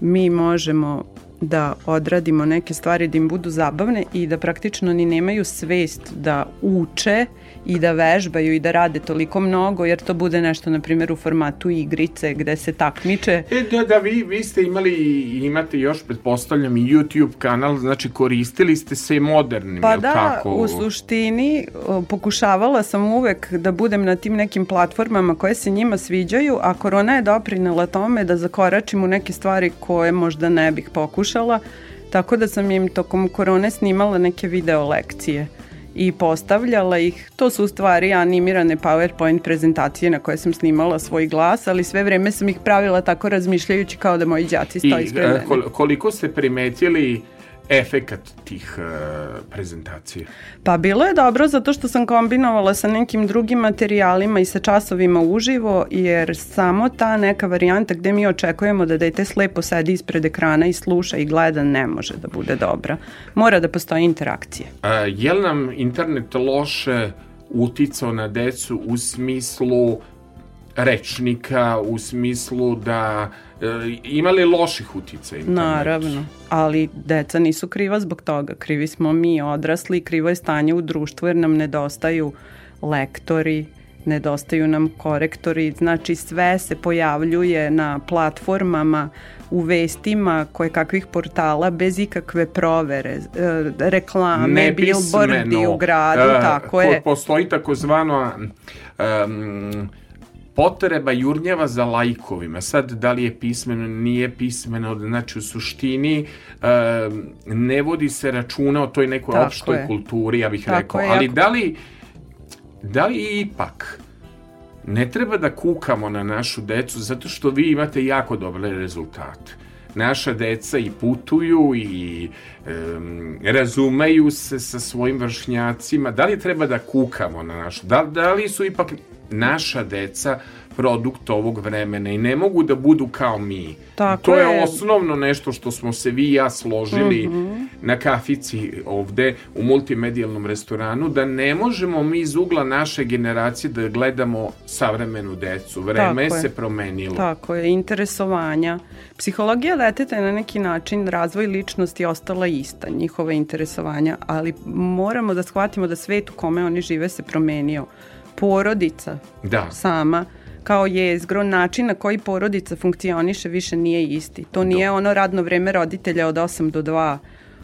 mi možemo da odradimo neke stvari da im budu zabavne i da praktično ni nemaju svest da uče i da vežbaju i da rade toliko mnogo jer to bude nešto na primjer u formatu igrice gde se takmiče E, da, da, vi, vi ste imali i imate još, pretpostavljam, i YouTube kanal, znači koristili ste se modernim, Pa jel da, tako? u suštini pokušavala sam uvek da budem na tim nekim platformama koje se njima sviđaju, a korona je doprinela tome da zakoračim u neke stvari koje možda ne bih pokušala, tako da sam im tokom korone snimala neke video lekcije i postavljala ih. To su u stvari animirane PowerPoint prezentacije na koje sam snimala svoj glas, ali sve vreme sam ih pravila tako razmišljajući kao da moji đaci I stoji ispred e, mene. kol- koliko ste primetili efekat tih e, prezentacija? Pa bilo je dobro zato što sam kombinovala sa nekim drugim materijalima i sa časovima uživo, jer samo ta neka varijanta gde mi očekujemo da dete slepo sedi ispred ekrana i sluša i gleda ne može da bude dobra. Mora da postoji interakcija. A, je li nam internet loše uticao na decu u smislu rečnika, u smislu da e, ima li loših utica internet? Naravno, ali deca nisu kriva zbog toga. Krivi smo mi odrasli, krivo je stanje u društvu jer nam nedostaju lektori, nedostaju nam korektori, znači sve se pojavljuje na platformama, u vestima koje kakvih portala bez ikakve provere, e, reklame, billboardi u gradu, e, tako je. Postoji takozvano um, potreba jurnjeva za lajkovima. Sad, da li je pismeno, nije pismeno, znači u suštini um, ne vodi se računa o toj nekoj Tako opštoj je. kulturi, ja bih Tako rekao. je, Ali jako- da li, da li ipak ne treba da kukamo na našu decu zato što vi imate jako dobre rezultate. Naša deca i putuju i em, razumeju se sa svojim vršnjacima. Da li treba da kukamo na našu? Da, da li su ipak naša deca produkt ovog vremena i ne mogu da budu kao mi. Tako to je, je. Osnovno nešto što smo se vi i ja složili na kafici ovde u multimedijalnom restoranu, da ne možemo mi iz ugla naše generacije da gledamo savremenu decu. Vreme Tako je. se promenilo. Tako je, interesovanja. Psihologija deteta je na neki način razvoj ličnosti ostala ista, njihova interesovanja, ali moramo da shvatimo da svet u kome oni žive se promenio. Porodica Da. sama kao jezgro, način na koji porodica funkcioniše više nije isti. To nije ono radno vreme roditelja od 8 do 2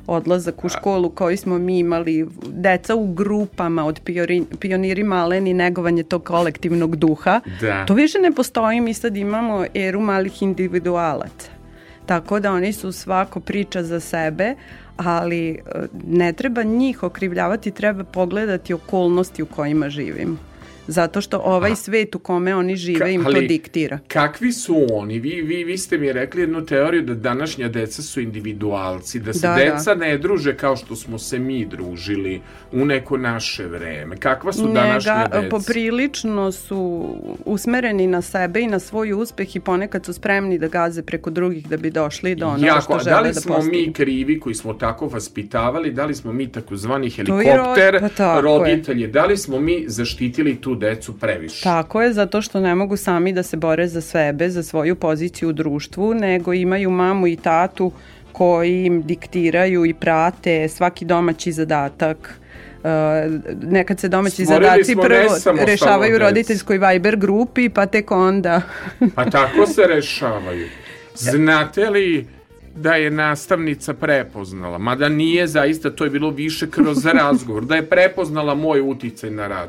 odlazak u školu koji smo mi imali, deca u grupama od piori, pioniri maleni, negovanje tog kolektivnog duha. Da. To više ne postoji, mi sad imamo eru malih individualaca. Tako da oni su svako priča za sebe, ali e, ne treba njih okrivljavati, treba pogledati okolnosti u kojima živimo. Zato što ovaj svet u kome oni žive Ka- im to ali diktira. Kakvi su oni? Vi, vi, vi ste mi rekli jednu teoriju da današnja deca su individualci, da se Da, deca ne druže kao što smo se mi družili u neko naše vreme. Kakva su današnja Njega, deca? poprilično su usmereni na sebe i na svoj uspeh i ponekad su spremni da gaze preko drugih da bi došli do onoga Jako, što a žele da li da smo postignu. mi krivi koji smo tako vaspitavali, da li smo mi takozvani je ro- helikopter pa tako je. da li smo mi zaštitili tu decu previše? Tako je, zato što ne mogu sami da se bore za sebe, za svoju poziciju u društvu, nego imaju mamu i tatu koji im diktiraju i prate svaki domaći zadatak. Uh, nekad se domaći Stvorili zadaci prvo rešavaju roditeljskoj Viber grupi, pa tek onda Pa tako se rešavaju. Znate li da je nastavnica prepoznala, mada nije zaista, to je bilo više kroz razgovor, da je prepoznala moj uticaj na rad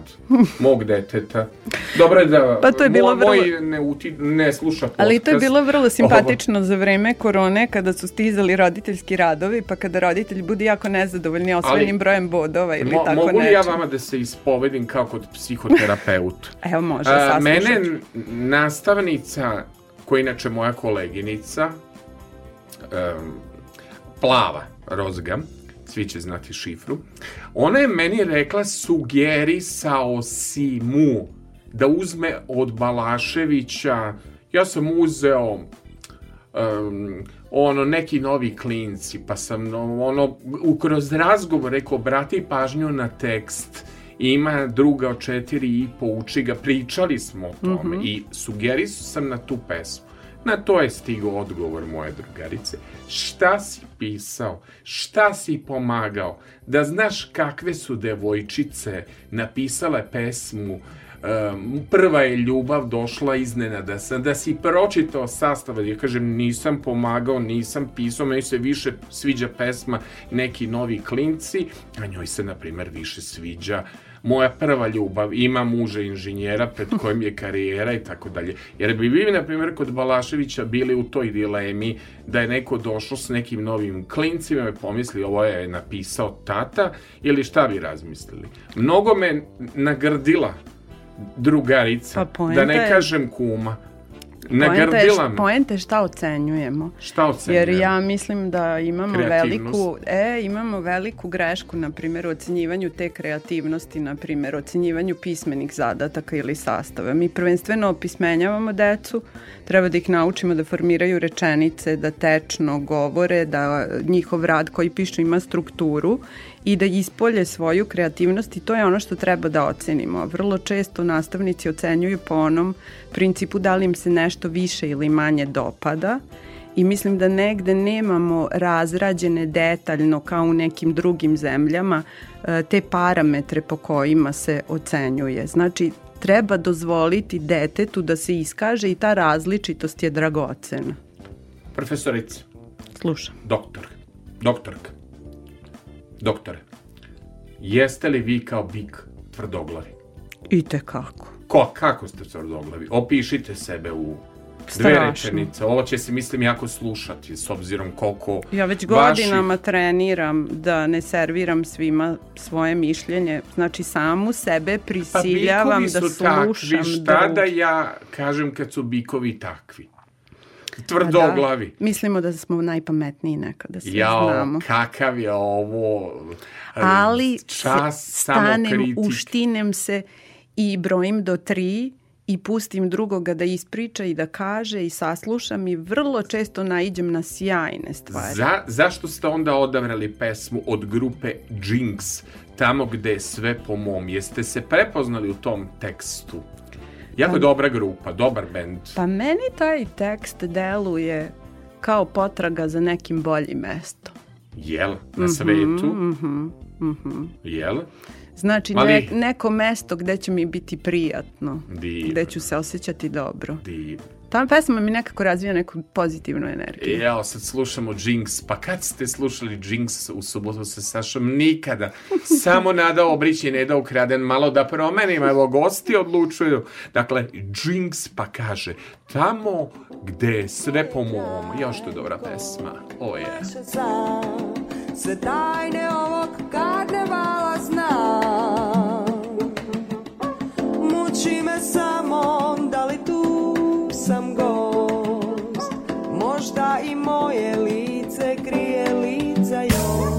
mog deteta. Dobro je da Pa to je bilo moj, vrlo- moj ne, uti, ne sluša podcast. Ali to je bilo vrlo simpatično za vreme korone kada su stizali roditeljski radovi, pa kada roditelj bude jako nezadovoljni osvojenim brojem bodova ili Mo, tako mogu li ja vama da se ispovedim kao kod psihoterapeuta? Evo može, saslušat mene nastavnica, koja je inače moja koleginica, em, plava, rozga, svi će znati šifru, ona je meni rekla sugerisao si mu da uzme od Balaševića, ja sam uzeo um, ono neki novi klinci, pa sam no, ono kroz razgovor rekao obrati pažnju na tekst. Ima druga od četiri i po, uči ga, pričali smo o tome i sugerisao sam na tu pesmu. Na to je stigao odgovor moje drugarice. Šta si pisao? Šta si pomagao? Da znaš kakve su devojčice napisale pesmu Um, prva je ljubav došla iznenada sam da si pročitao sastav ja kažem nisam pomagao nisam pisao meni se više sviđa pesma neki novi klinci a njoj se na primer više sviđa moja prva ljubav ima muža inženjera pred kojim je karijera i tako dalje jer bi vi na primer kod Balaševića bili u toj dilemi da je neko došao s nekim novim klincima i pomisli ovo je napisao tata ili šta bi razmislili mnogo me nagrdila drugarica, Pa da ne je- kažem kuma. Poenta je, poenta je šta ocenjujemo. Šta ocenjujem? Jer ja mislim da imamo veliku, e, imamo veliku grešku, na primjer, u ocenjivanju te kreativnosti, na primjer, ocenjivanju pismenih zadataka ili sastava. Mi prvenstveno opismenjavamo decu, treba da ih naučimo da formiraju rečenice, da tečno govore, da njihov rad koji pišu ima strukturu i da ispolje svoju kreativnost i to je ono što treba da ocenimo. Vrlo često nastavnici ocenjuju po onom principu da li im se nešto više ili manje dopada i mislim da negde nemamo razrađene detaljno kao u nekim drugim zemljama e, te parametre po kojima se ocenjuje. Znači, treba dozvoliti detetu da se iskaže i ta različitost je dragocena. Profesorica, Slušam. doktor, doktorka, doktore, jeste li vi kao bik tvrdoglavi? I te kako. Ko, kako ste tvrdoglavi? Opišite sebe u dve Strašno. rečenice. Ovo će se, mislim, jako slušati, s obzirom koliko Ja već vaših- godinama treniram da ne serviram svima svoje mišljenje. Znači, samu sebe Pa prisiljavam bikovi da su takvi, slušam šta da druge. ja kažem kad su bikovi takvi? Tvrdoglavi. Da, mislimo da smo najpametniji nekada, svi Jao, znamo. kakav je ovo Ali čas se stanem, samokritike. uštinem se i brojim do tri i pustim drugoga da ispriča i da kaže i saslušam i vrlo često naiđem na sjajne stvari. Za, zašto ste onda odabrali pesmu od grupe Jinx, tamo gde je sve po mom? Jeste se prepoznali u tom tekstu? Jako dobra grupa, dobar bend. Pa meni taj tekst deluje kao potraga za nekim boljim mestom. Jel? Mhm, Na svetu? Jel? Znači Ali- ne, neko mesto gde će mi biti prijatno, Divno. gde ću se osjećati dobro. Divno. Ta pesma mi nekako razvija neku pozitivnu energiju. Evo, sad slušamo Jinx. Pa kad ste slušali Jinx u subotu sa Sašom? Nikada. Samo Nada Obrić i Neda Ukraden. Malo da promenimo. Evo, gosti odlučuju. Dakle, Jinx pa kaže tamo gde je sve po mom. Još to je dobra pesma. O je. Sve tajne ovog karnevala znam Muči me samo sam gost. Možda i moje lice krije lica još.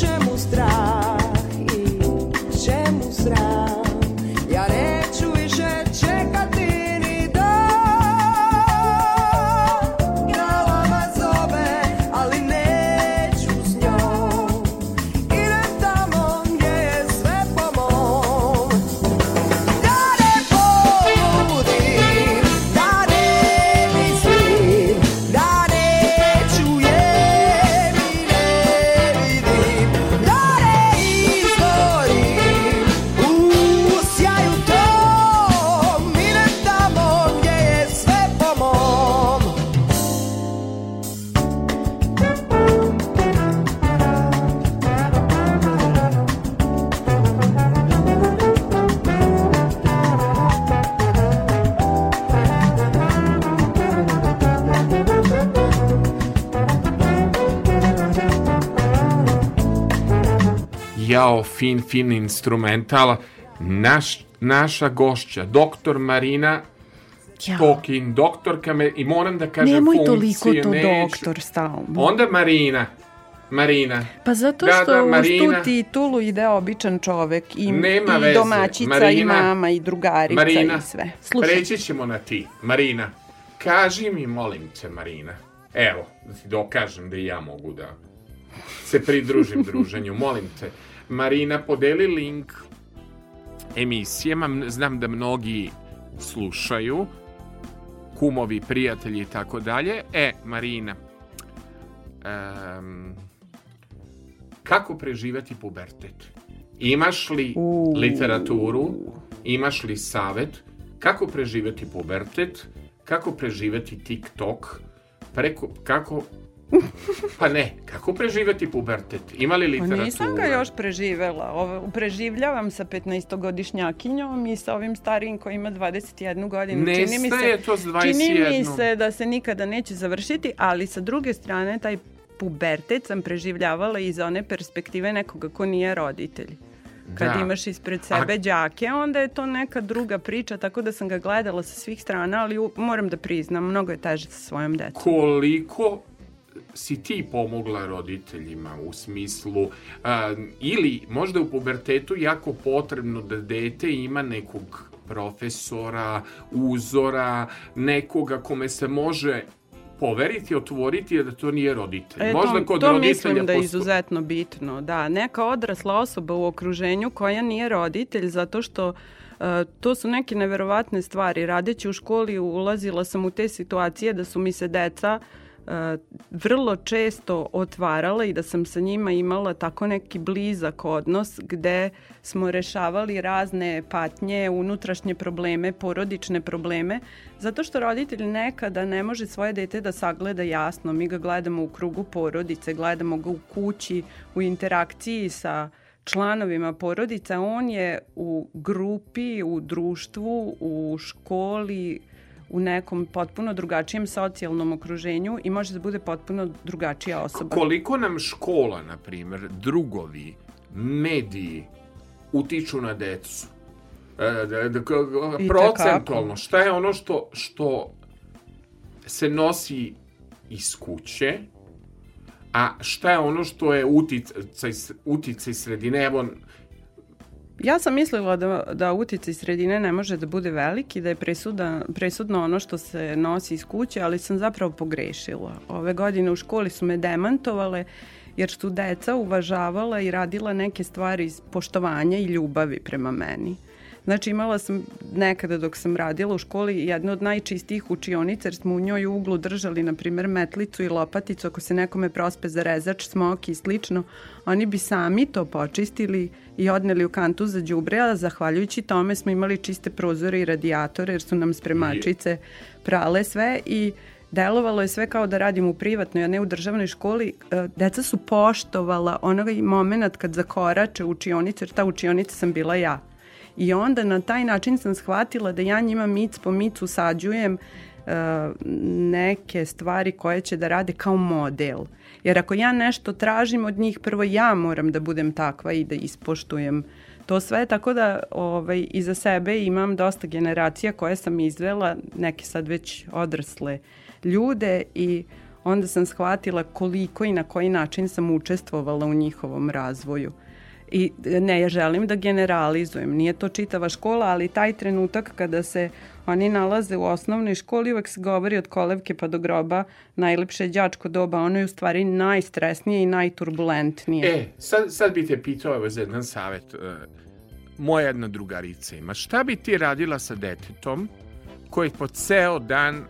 Čemu strah i čemu sram fin, fin instrumental. Naš, naša gošća, doktor Marina Ja. Tokin, doktorka me, i moram da kažem Nemoj toliko to neću. doktor stalno. Onda Marina. Marina. Pa zato Da, što da, uz Marina. tu titulu ide običan čovek i, Nema i veze. domaćica i Marina, mama i drugarica Marina, i sve. Slušaj, preći ćemo na ti. Marina, kaži mi, molim te, Marina. Evo, da ti dokažem da i ja mogu da se pridružim druženju. Molim te, Marina, podeli link emisijama. M- Znam da mnogi slušaju, kumovi, prijatelji i tako dalje. E, Marina, em, kako preživeti pubertet? Imaš li literaturu, imaš li savet kako preživeti pubertet, kako preživeti TikTok, preko, kako Pa ne, kako preživeti pubertet? Ima li Pa literatura? nisam ga još preživela. Ovo, preživljavam sa 15-godišnjakinjom i sa ovim starijim koji ima 21 godinu. čini mi se, to s Čini mi 21. se da se nikada neće završiti, ali sa druge strane taj pubertet sam preživljavala iz one perspektive nekoga ko nije roditelj. Kad Da. imaš ispred sebe đake, onda je to neka druga priča, tako da sam ga gledala sa svih strana, ali u- moram da priznam, mnogo je teže sa svojom decom. koliko si ti pomogla roditeljima u smislu a, ili možda u pubertetu jako potrebno da dete ima nekog profesora, uzora, nekoga kome se može poveriti, otvoriti, da to nije roditelj. E, možda to, kod to roditelja mislim da je izuzetno bitno. Da, neka odrasla osoba u okruženju koja nije roditelj zato što e, to su neke neverovatne stvari. Radeći u školi ulazila sam u te situacije da su mi se deca e, vrlo često otvarala i da sam sa njima imala tako neki blizak odnos gde smo rešavali razne patnje, unutrašnje probleme, porodične probleme, zato što roditelj nekada ne može svoje dete da sagleda jasno. Mi ga gledamo u krugu porodice, gledamo ga u kući, u interakciji sa članovima porodica. On je u grupi, u društvu, u školi, u nekom potpuno drugačijem socijalnom okruženju i može da bude potpuno drugačija osoba. Koliko nam škola, na primjer, drugovi, mediji utiču na decu? E, da, da, procentualno, šta je ono što, što se nosi iz kuće, a šta je ono što je uticaj, uticaj sredine? Evo, Ja sam mislila da, da uticaj sredine ne može da bude veliki, da je presuda, presudno ono što se nosi iz kuće, ali sam zapravo pogrešila. Ove godine u školi su me demantovale jer su deca uvažavala i radila neke stvari iz poštovanja i ljubavi prema meni. Znači imala sam nekada dok sam radila u školi jednu od najčistijih učionica jer smo u njoj u uglu držali na primjer metlicu i lopaticu ako se nekome prospe za rezač, smok i slično. Oni bi sami to počistili i odneli u kantu za đubre, a zahvaljujući tome smo imali čiste prozore i radijatore jer su nam spremačice prale sve i delovalo je sve kao da radim u privatnoj, a ne u državnoj školi. E, Deca su poštovala onoga moment kad zakorače u učionicu, jer ta učionica sam bila ja. I onda na taj način sam shvatila da ja njima mic po micu sađujem e, neke stvari koje će da rade kao model. Jer ako ja nešto tražim od njih, prvo ja moram da budem takva i da ispoštujem to sve, tako da ovaj, iza sebe imam dosta generacija koje sam izvela, neke sad već odrasle ljude i onda sam shvatila koliko i na koji način sam učestvovala u njihovom razvoju. I ne, ja želim da generalizujem, nije to čitava škola, ali taj trenutak kada se oni nalaze u osnovnoj školi, uvek se govori od kolevke pa do groba, najlepše đačko doba, ono je u stvari najstresnije i najturbulentnije. E, sad, sad bi te pitao evo za jedan savjet. E, moja jedna drugarica ima. Šta bi ti radila sa detetom koji po ceo dan e,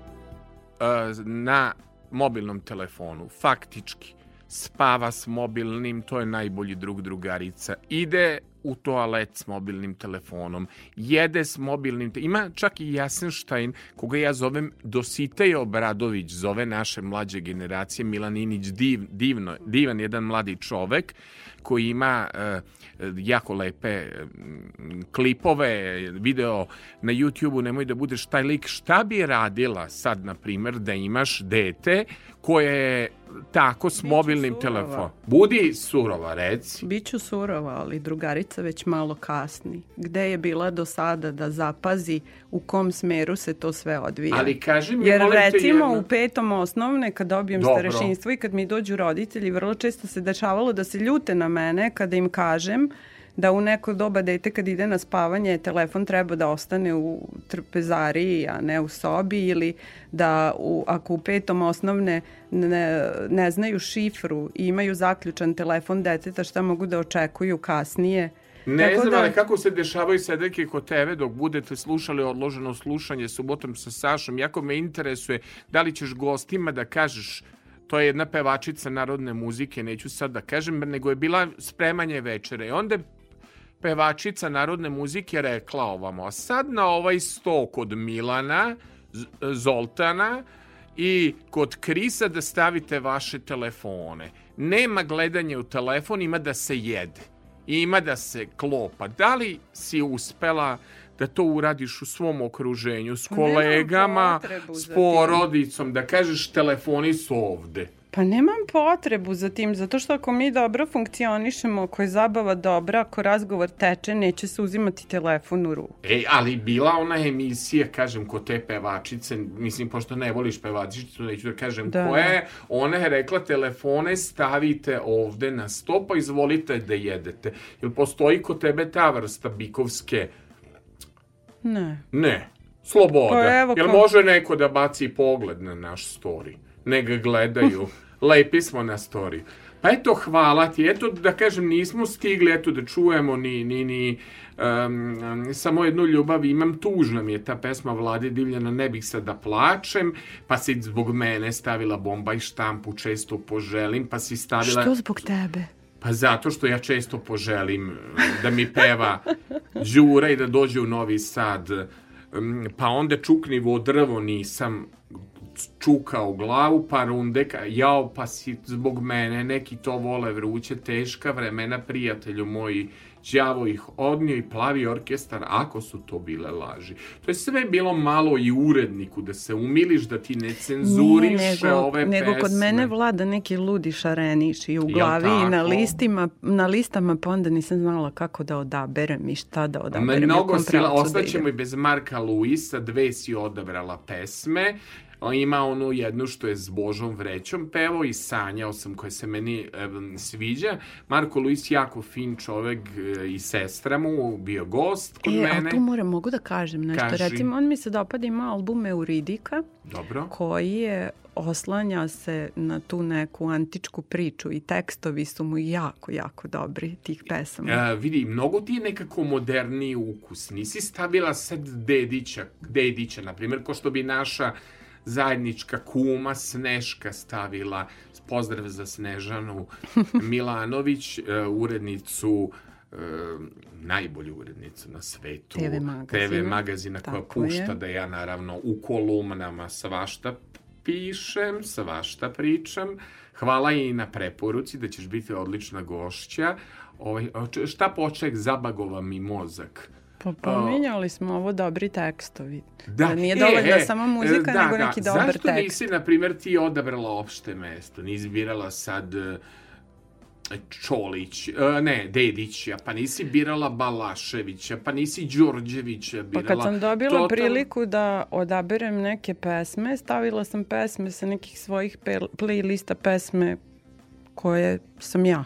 na mobilnom telefonu, faktički, spava s mobilnim, to je najbolji drug drugarica, ide u toalet s mobilnim telefonom, jede s mobilnim, ima čak i Jasenštajn, koga ja zovem Dositej Obradović, zove naše mlađe generacije, Milaninić, div, divno, divan jedan mladi čovek, koji ima e, jako lepe e, klipove, video na YouTube-u, nemoj da budeš taj lik. Šta bi radila sad, na primer, da imaš dete koje je tako s Biću mobilnim telefonom? Budi surova, reci. Biću surova, ali drugarica već malo kasni. Gde je bila do sada da zapazi u kom smeru se to sve odvija. Ali kaži mi, Jer molim te, recimo jedno- u petom osnovne kad dobijem Dobro. starešinstvo i kad mi dođu roditelji, vrlo često se dešavalo da se ljute na mene kada im kažem da u neko doba dete kad ide na spavanje telefon treba da ostane u trpezariji, a ne u sobi ili da u, ako u petom osnovne ne, ne znaju šifru i imaju zaključan telefon deteta šta mogu da očekuju kasnije. Ne Tako znam, da- ali kako se dešavaju sedeke kod tebe dok budete slušali odloženo slušanje subotom sa Sašom, jako me interesuje da li ćeš gostima da kažeš to je jedna pevačica narodne muzike, neću sad da kažem, nego je bila spremanje večere. I onda je pevačica narodne muzike rekla ovamo, sad na ovaj sto kod Milana, Zoltana i kod Krisa da stavite vaše telefone. Nema gledanja u telefon, ima da se jede. Ima da se klopa. Da li si uspela da to uradiš u svom okruženju, s kolegama, s porodicom, da kažeš telefoni su ovde. Pa nemam potrebu za tim, zato što ako mi dobro funkcionišemo, ako je zabava dobra, ako razgovor teče, neće se uzimati telefon u ruku. E, ali bila ona emisija, kažem, kod te pevačice, mislim, pošto ne voliš pevačicu, neću da kažem Da. ko je, ona je rekla, telefone stavite ovde na sto, pa izvolite da jedete. Jel postoji kod tebe ta vrsta bikovske? Ne. Ne. Sloboda. Pa evo Jel može neko da baci pogled na naš story? Ne ga gledaju. Lepi smo na story. Pa eto, hvala ti. Eto, da kažem, nismo stigli eto, da čujemo ni, ni, ni um, samo jednu ljubav. Imam tužna mi je ta pesma Vlade Divljana, ne bih sad da plačem, pa si zbog mene stavila bomba i štampu, često poželim, pa si stavila... Što zbog tebe? Pa zato što ja često poželim eh, da mi peva Đura i da dođe u Novi Sad. Pa onda čuknivo drvo nisam čukao u glavu, pa rundeka, jao, pa si zbog mene, neki to vole vruće, teška vremena, prijatelju moji, đavo ih odnio i plavi orkestar, ako su to bile laži. To je sve bilo malo i uredniku, da se umiliš, da ti ne cenzuriše Nije, nego, ove nego pesme. kod mene vlada neki ludi šareniš i u glavi i na listima, na listama pa onda nisam znala kako da odaberem i šta da odaberem. Mnogo kom si, pravcu da ostaćemo idem. i bez Marka Luisa, dve si odabrala pesme, ima onu jednu što je s Božom Vrećom pevao i sanjao sam koje se meni em, sviđa. Marko Luis jako fin čovek e, i sestra mu bio gost kod E, mene. ali tu moram, mogu da kažem nešto. Kaži. Recimo, on mi se dopada, ima album Euridika, Dobro. koji je oslanja se na tu neku antičku priču i tekstovi su mu jako, jako dobri tih pesama. E, vidi, mnogo ti je nekako moderniji ukus. Nisi stavila sad Dedića, Dedića, na primjer, ko što bi naša zajednička kuma Sneška stavila, pozdrav za Snežanu Milanović, e, urednicu e, najbolju urednicu na svetu. TV magazina. TV magazina koja Tako je. pušta da ja naravno u kolumnama svašta pišem, svašta pričam. Hvala i na preporuci da ćeš biti odlična gošća. Ovaj, šta poček zabagova mi mozak? Pa pominjali smo ovo dobri tekstovi. Da, nije e, dovoljna e, samo muzika, da, nego da. neki dobar Zašto tekst. nisi, na primjer, ti odabrala opšte mesto? Nisi birala sad e, Čolić, e, ne, Dedića, pa nisi birala Balaševića, pa nisi Đorđevića Pa birala. kad sam dobila Total- priliku da odaberem neke pesme, stavila sam pesme sa nekih svojih playlista pesme koje sam ja.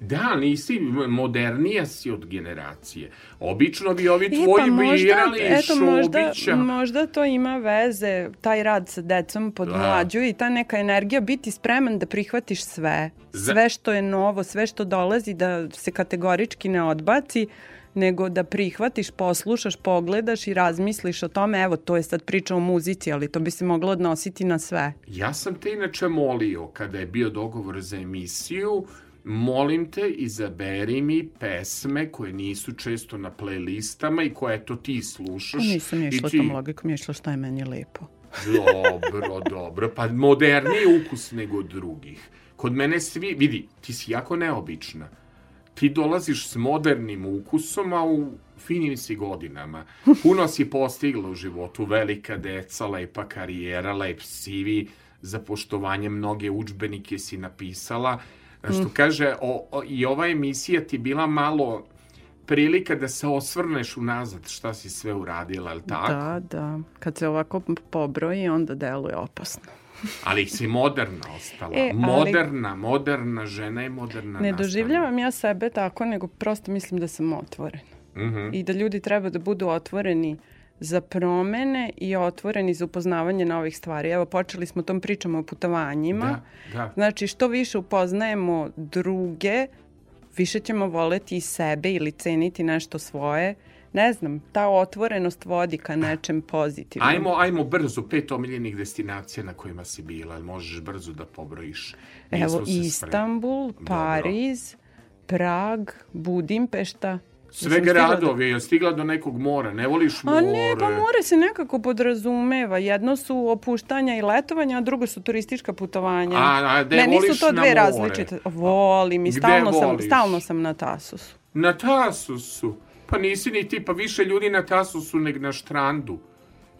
Da, nisi, modernija si od generacije. Obično bi ovi E, tvoji pa možda, birali eto, možda, možda to ima veze, taj rad sa decom podmlađuje i ta neka energija biti spreman da prihvatiš sve. Sve što je novo, sve što dolazi da se kategorički ne odbaci, nego da prihvatiš, poslušaš, pogledaš i razmisliš o tome, evo, to je sad priča o muzici, ali to bi se moglo odnositi na sve. Ja sam te inače molio, kada je bio dogovor za emisiju, molim te, izaberi mi pesme koje nisu često na playlistama i koje to ti slušaš. Pa nisam išla ti- tom logikom, išla šta je meni lepo. Dobro, dobro. Pa moderniji ukus nego drugih. Kod mene svi, vidi, ti si jako neobična. Ti dolaziš s modernim ukusom, a u finim si godinama. Puno si postigla u životu, velika deca, lepa karijera, lep CV, za poštovanje mnoge učbenike si napisala. Što kaže, o, o, i ova emisija ti bila malo prilika da se osvrneš unazad šta si sve uradila, ali tako? Da, da. Kad se ovako pobroji, onda deluje opasno. Ali si moderna ostala. E, ali- Moderna, moderna žena i moderna Ne nastavnica. doživljavam ja sebe tako, nego prosto mislim da sam otvorena. Mhm. I da ljudi treba da budu otvoreni za promene i otvoreni za upoznavanje novih stvari. Evo, počeli smo tom pričom o putovanjima. Da, da. Znači, što više upoznajemo druge, više ćemo voleti i sebe ili ceniti nešto svoje. Ne znam, ta otvorenost vodi ka nečem pozitivnom. Ajmo, ajmo brzo, pet omiljenih destinacija na kojima si bila, možeš brzo da pobrojiš. Evo, Nismo. Istanbul, Dobro. Pariz, Prag, Budimpešta. Sve da- gradovi, je stigla do nekog mora, ne voliš more? A ne, pa more se nekako podrazumeva. Jedno su opuštanja i letovanja, a drugo su turistička putovanja. A, a gde ne, nisu voliš to na dve različite. Volim i stalno sam, stalno sam na Tasusu. Na Tasusu. Pa nisi ni ti, pa više ljudi na Tasusu nego na štrandu.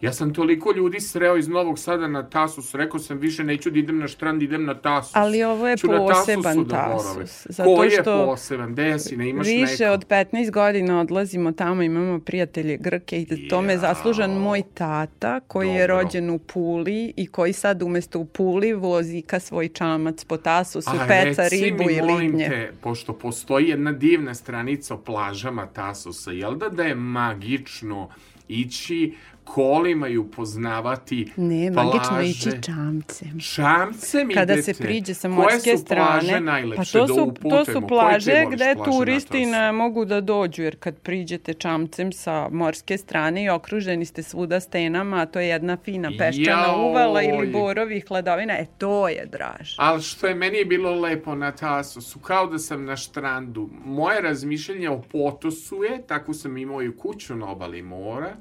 Ja sam toliko ljudi sreo iz Novog Sada na Tasus, rekao sam više neću da idem na štrand, idem na Tasus. Ali ovo je Ću Tasusu poseban da. Tasus, zato Ko je što poseban? Gde si, ne imaš Više neko? od 15 godina odlazimo tamo, imamo prijatelje Grke i za tome je zaslužan moj tata koji je Dobro. rođen u Puli i koji sad umesto u Puli vozi ka svoj čamac po Tasusu, A peca reci ribu mi, i lignje. te, pošto postoji jedna divna stranica o plažama Tasusa, jel da da je magično ići kolima i upoznavati Ne, magično plaže? ići čamcem. Čamcem Kada idete? se priđe sa Koje morske strane, najlepše pa to da su, to su plaže gde turisti ne mogu da dođu, jer kad priđete čamcem sa morske strane i okruženi ste svuda stenama, a to je jedna fina peščana Jaoj. uvala ili borovi hladovina, e to je draž. Ali što je meni bilo lepo na Tasusu, kao da sam na štrandu. Moje razmišljanje o potosu je, tako sam imao i kuću na obali mora,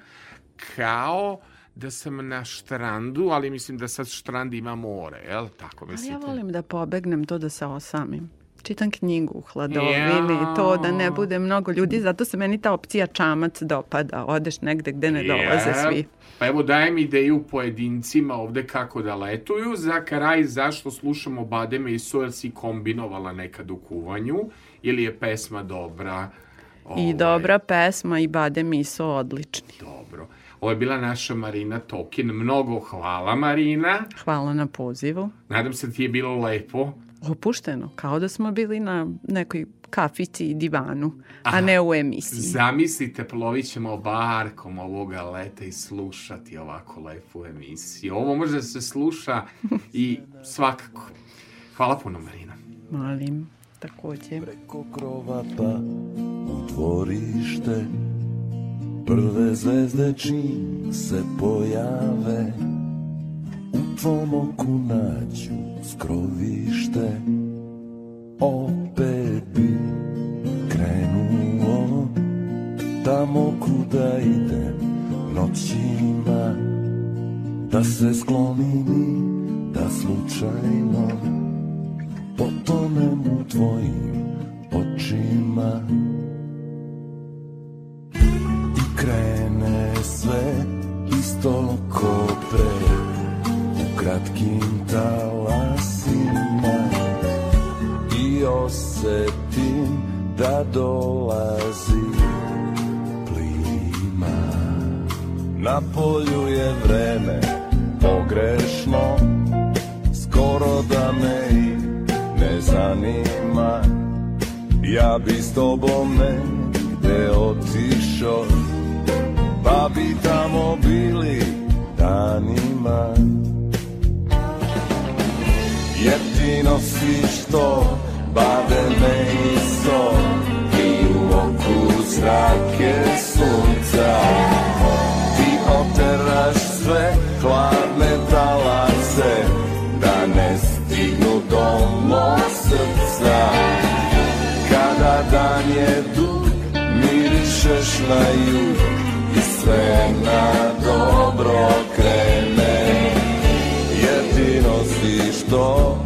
kao da sam na štrandu, ali mislim da sad štrand ima more, jel? Tako Ali mislite? ja volim da pobegnem to da se osamim. Čitam knjigu u hladovini, Jao. to da ne bude mnogo ljudi, zato se meni ta opcija čamac dopada. Odeš negde gde ne dolaze svi. Pa evo dajem ideju pojedincima ovde kako da letuju. Za kraj zašto slušamo Bademe i Soja si kombinovala nekad u kuvanju ili je pesma dobra? I Ovaj, dobra pesma i bade miso odlični. Dobro. Ovo je bila naša Marina Tokin. Mnogo hvala Marina. Hvala na pozivu. Nadam se ti je bilo lepo. Opušteno, kao da smo bili na nekoj kafici i divanu, a ne u emisiji. Zamislite, plovit ćemo barkom ovoga leta i slušati ovako lepu emisiju. Ovo može da se sluša i svakako. Hvala puno Marina. Molim, takođe. Preko krova pa u dvorište Prve zvezde čim se pojave. U tvom oku nađu skrovište Opet bi krenuo Tamo kuda idem noćima. Da se sklonim i da slučajno potonem u tvojim očima talasima I osetim da dolazi plima. Na polju je vreme pogrešno Skoro da me i ne zanima. Ja bi s tobom negde otišao Pa bi tamo bili danima ti nosiš to bademe i so I u oku zrake sunca. Ti oteraš sve hladne talase Da ne stignu do mog srca. Kada dan je dug Mirišeš na jug I sve na dobro krene. Jer ti nosiš to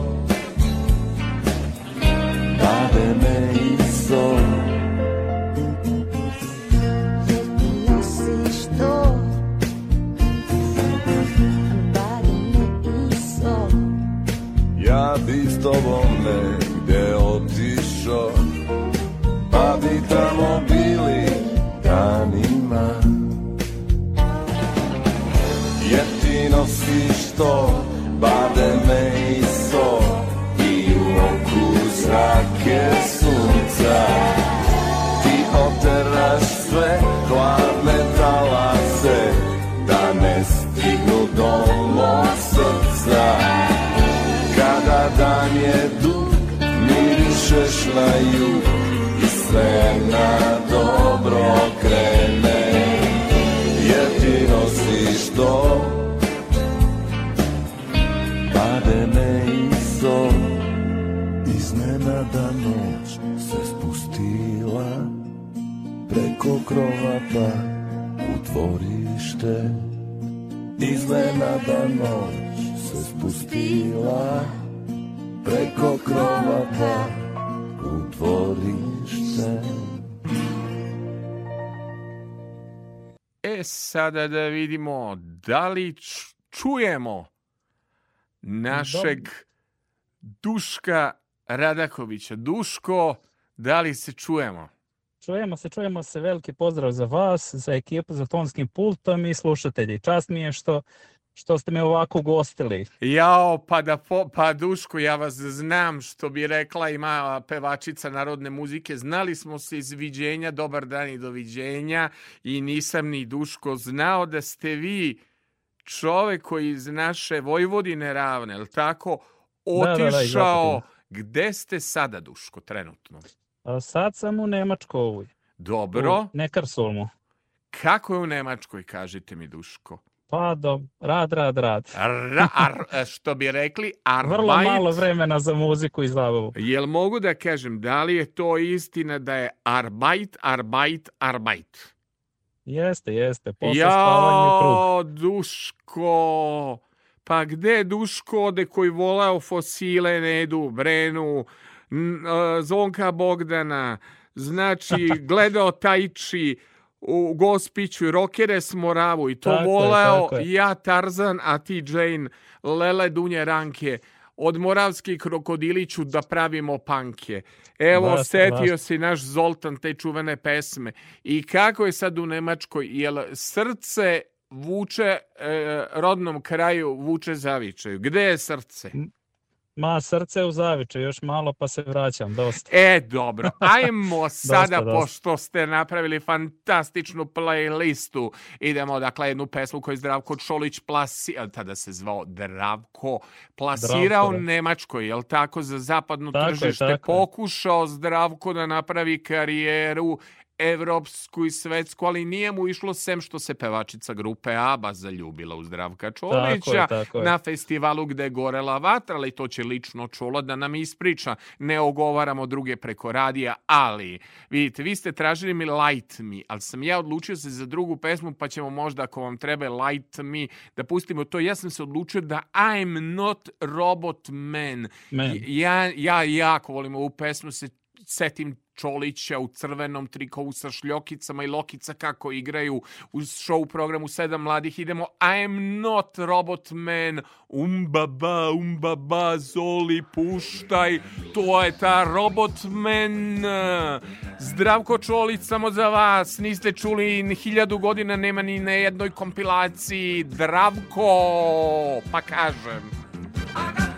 išao, pa bi tamo bili danima. Jer ti nosiš to, bademe i so, i u oku zrake sunca. Ti oteraš sve hladne talase, da ne stignu do mog srca. Kada dan je duša, Mirišeš na jug I sve na dobro krene Jer ti nosiš to Pade me isto Iznenada noć se spustila Preko krova pa u dvorište. Iznenada noć se spustila Preko krova pa u dvorište E sada da vidimo da li čujemo našeg Duška Radakovića. Duško, da li se čujemo? Čujemo se, čujemo se, veliki pozdrav za vas, za ekipu za tonskim pultom i slušatelji. Čast mi je što, što ste me ovako ugostili. Jao, pa da po, pa Duško, ja vas znam što bi rekla ima pevačica narodne muzike. Znali smo se iz viđenja, dobar dan i doviđenja i nisam ni Duško znao da ste vi čovek koji iz naše Vojvodine ravne, je tako, Da, da, da, otišao. Opatine. Gde ste sada, Duško, trenutno? A sad sam u Nemačkoj. Dobro. U Nekarsulmu. Kako je u Nemačkoj, kažite mi, Duško? Pa do, rad, rad, rad. Ra, ar, što bi rekli, arbeit. Vrlo malo vremena za muziku i zabavu. Jel mogu da kažem, da li je to istina da je arbeit, arbeit, arbeit? Jeste, jeste. Posle spavanja krug. Jao, Duško, pa gde Duško ode koji volao fosile, Nedu, Brenu, a, Zvonka Bogdana, znači gledao Tajči, u Gospiću i Rokere s Moravu i to Tako voleo je. ja Tarzan, a ti Jane, Lele Dunje Ranke. Od Moravskih krokodiliću da pravimo panke. Evo, Baš, setio baš. se naš Zoltan te čuvene pesme. I kako je sad u Nemačkoj? Jel srce vuče e, rodnom kraju, vuče zavičaju? Gde je srce? Ma, srce u zaviče, još malo pa se vraćam, dosta. E, dobro. Ajmo sada, dosta. pošto ste napravili fantastičnu playlistu, idemo, dakle, jednu pesmu koju je Zdravko Čolić plasi, a tada se zvao Zdravko, plasirao Zdravko, da. Nemačkoj, jel tako, za zapadno Tako je, tržište, tako je. pokušao Zdravko da napravi karijeru evropsku i svetsku, ali nije mu išlo sem što se pevačica grupe ABBA zaljubila u Zdravka Čolića tako je. na festivalu gde je gorela vatra, ali to će lično čulo da nam ispriča. Ne ogovaramo druge preko radija, ali vidite, vi ste tražili mi Light Me, ali sam ja odlučio se za drugu pesmu, pa ćemo možda ako vam treba Light Me da pustimo to. Ja sam se odlučio da I'm not robot man. Man. Ja, ja jako volim ovu pesmu, se setim Čolića u crvenom trikovu sa šljokicama i lokica kako igraju u show programu Sedam mladih. Idemo I'm not robot man, umbaba, umbaba, zoli, puštaj. To je ta robot man. Zdravko Čolić samo za vas. Niste čuli hiljadu godina, nema ni na jednoj kompilaciji. Zdravko, pa kažem. Why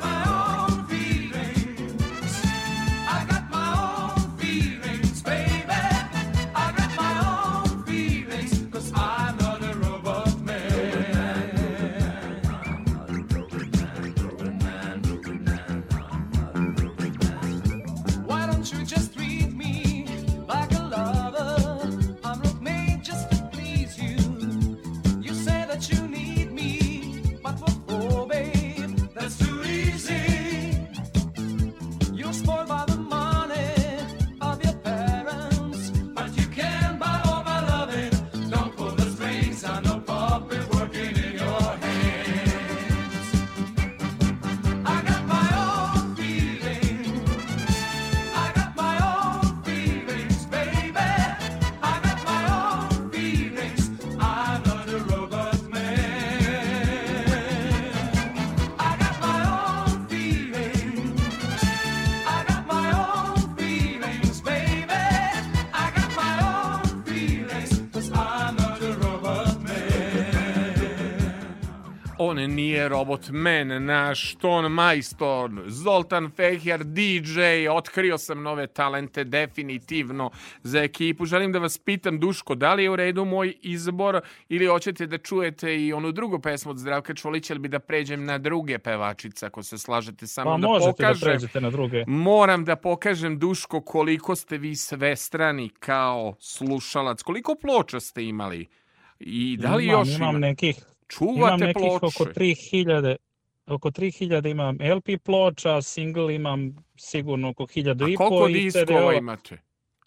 On nije robot man, naš ton majstor, Zoltan Fehjar, DJ, otkrio sam nove talente definitivno za ekipu. Želim da vas pitam, Duško, da li je u redu moj izbor ili hoćete da čujete i onu drugu pesmu od Zdravka Čolića ili bi da pređem na druge pevačice, ako se slažete sa Pa da možete da pokažem. pređete na druge. Moram da pokažem, Duško, koliko ste vi svestrani kao slušalac. Koliko ploča ste imali? I da li imam, još imam ima? nekih, Čuvate imam nekih ploče? oko 3000 oko 3000 imam LP ploča, single imam sigurno oko 1000 A i koliko po i diskova CD-ova. imate?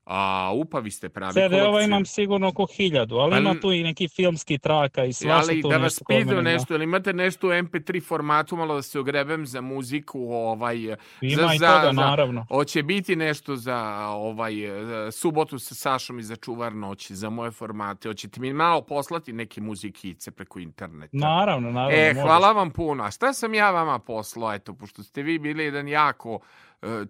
A, upavi ste pravi CD-ova kolekciju. imam sigurno oko 1000, ali Pa ima tu i neki filmski traka i svašta Ali tu da vas pitam nešto, ili imate nešto u MP3 formatu, malo da se ogrebem za muziku, ovaj, Ima za, i toga, za- naravno. Hoće biti nešto za ovaj, subotu sa Sašom i za čuvar noći, za moje formate. Hoćete mi malo poslati neke muzikice preko interneta? Naravno, naravno. E, možeš. hvala vam puno. A šta sam ja vama poslao, eto, pošto ste vi bili jedan jako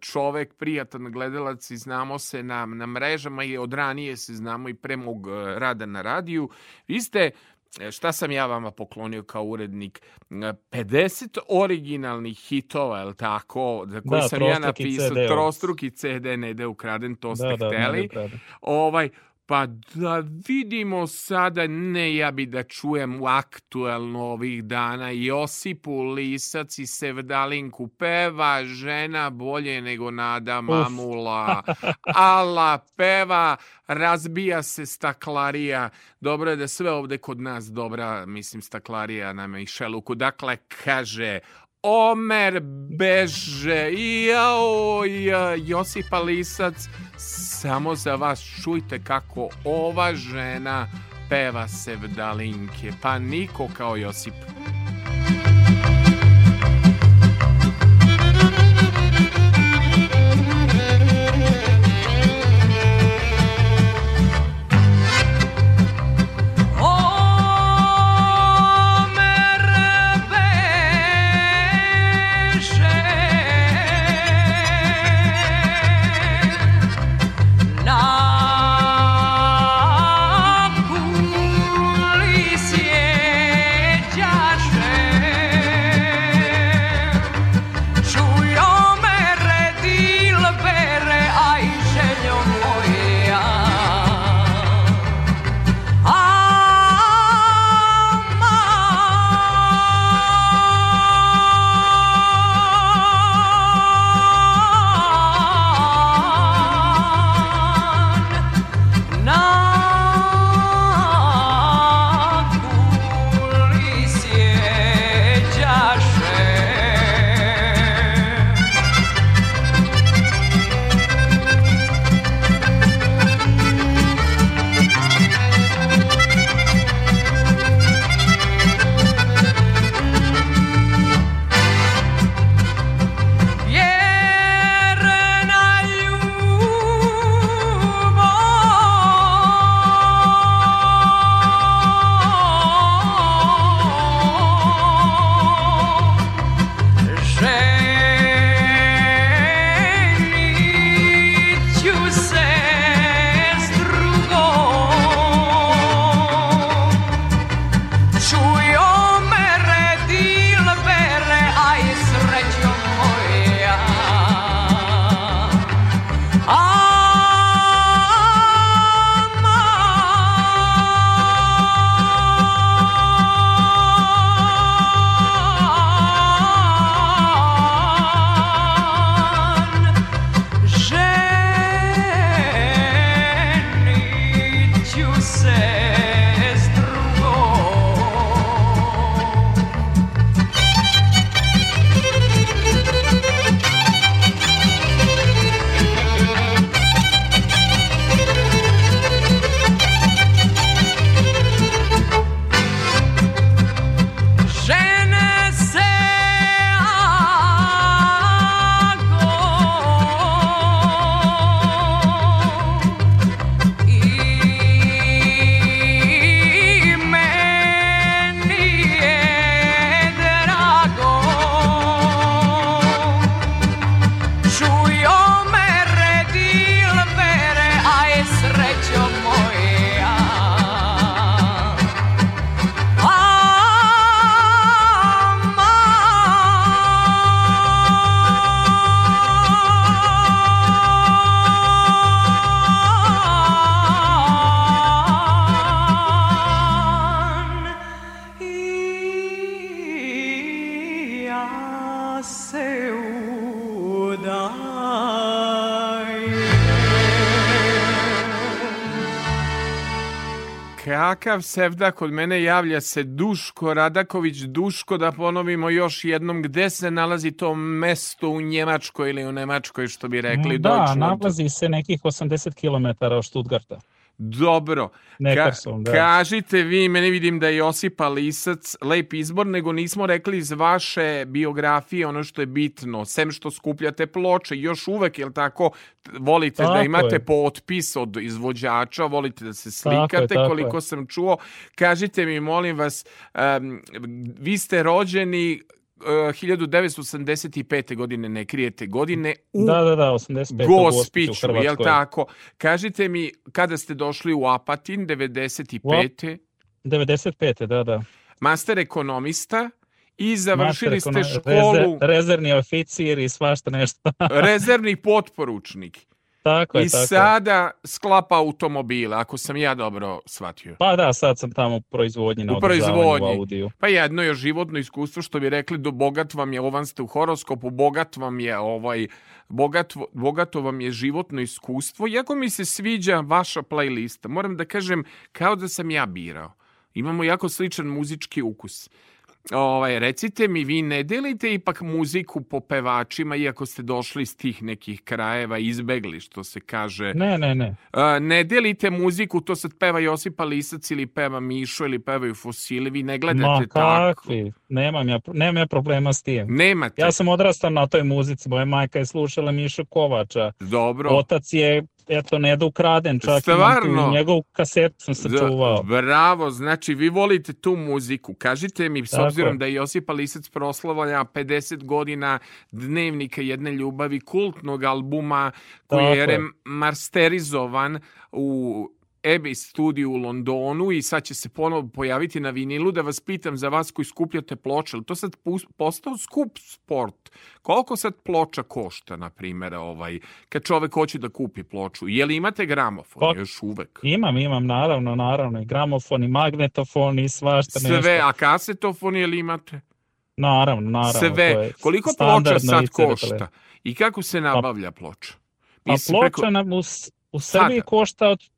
čovek, prijatan gledalac i znamo se na, na mrežama i od ranije se znamo i pre mog e, rada na radiju. Vi ste e, šta sam ja vama poklonio kao urednik? E, 50 originalnih hitova, je li tako? Za koje Da, sam ja napisao. CD-ovi. Trostruki CD, ne da ukraden, to ste Da, da, hteli. da. Ovaj, pa da vidimo sada, ne ja bi da čujem u aktuelno ovih dana Josipu Lisac i Sevdalinku peva žena bolje nego Nada Mamula. Ala peva, razbija se staklarija. Dobro je da sve ovde kod nas dobra, mislim, staklarija na Mišeluku. Dakle, kaže, Omer beže, jao, ja, Josipa Lisac, samo za vas čujte kako ova žena peva sevdalinke, pa niko kao Josip. Kakav sevda kod mene javlja se Duško Radaković. Duško, da ponovimo još jednom gde se nalazi to mesto u Njemačkoj ili u Nemačkoj, što bi rekli. Da, Deutschland. nalazi se nekih 80 km od Stuttgarta. Dobro. Neckarsulm, da. Kažite vi, mene vidim da je Josipa Lisac lep izbor, nego nismo rekli iz vaše biografije ono što je bitno, sem što skupljate ploče, još uvek, jel tako, volite da Tako imate je. potpis od izvođača, volite da se Tako je, slikate, tako koliko je. sam čuo. Kažite mi, molim vas, em, vi ste rođeni 1985. godine, ne krijete godine, u Da, da, da, 85. Gospiću, u jel Hrvatskoj. tako? Kažite mi, kada ste došli u Apatin, 95. 95. da, da. Master ekonomista i završili ste Master školu ekonom- Rezer, rezervni oficir i svašta nešto. rezervni potporučnik. Tako je, I tako sada sklapa automobile, ako sam ja dobro shvatio. Pa da, sad sam tamo u proizvodnji na U proizvodnji. Audiju. Pa jedno je životno iskustvo što bi rekli do bogat vam je, ovan ste u horoskopu, bogat vam je ovaj bogat, bogato vam je životno iskustvo. Iako mi se sviđa vaša playlista, moram da kažem kao da sam ja birao. Imamo jako sličan muzički ukus. Ovaj, recite mi, vi ne delite ipak muziku po pevačima, iako ste došli iz tih nekih krajeva, izbegli, što se kaže. Ne, ne, ne. Ne delite muziku, to sad peva Josipa Lisac ili peva Mišo ili pevaju Fosili, vi ne gledate Ma tako. kakvi, nemam ja, nemam ja problema s tim. Nemate. Ja sam odrastao na toj muzici, moja majka je slušala Mišu Kovača. Dobro. Otac je, eto, ne da ukraden, čak Stvarno? tu njegovu kasetu sam se Da, čuvao. Bravo, znači vi volite tu muziku. Kažite mi, s Tako obzirom da je Josipa Lisac proslavlja 50 godina dnevnika jedne ljubavi, kultnog albuma koji Tako je. remasterizovan u Abbey studiju u Londonu i sad će se ponovo pojaviti na vinilu da vas pitam za vas koji skupljate ploče, to sad postao skup sport. Koliko sad ploča košta, na primjer, ovaj, kad čovek hoće da kupi ploču? Je li imate gramofon Pa- još uvek? Imam, imam, naravno, naravno, i gramofon, i magnetofon, i svašta nešto. Sve, a kasetofon je li imate? Naravno, naravno. Sve. je Koliko ploča sad košta? I kako se nabavlja ploča? Pa ploča preko- nam u, u Srbiji Sada? košta od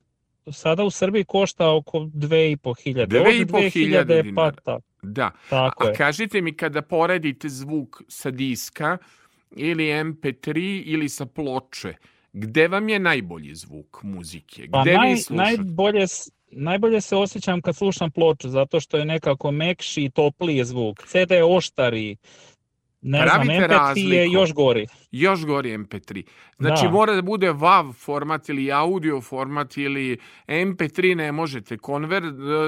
Sada u Srbiji košta oko 2.500. Dve Od i po hiljade 2000 dinara. Pa, ta- Da. tako a je. kažite mi kada poredite zvuk sa diska ili MP3 ili sa ploče, gde vam je najbolji zvuk muzike? Pa Gde naj, vi slušate? najbolje, najbolje se osjećam kad slušam ploču, zato što je nekako mekši i topliji zvuk. CD je oštari, ne znam, Pravite MP3 je razliku. još gori. Još gori MP3. Znači Da. mora da bude WAV format ili audio format ili MP3 ne možete. Konver,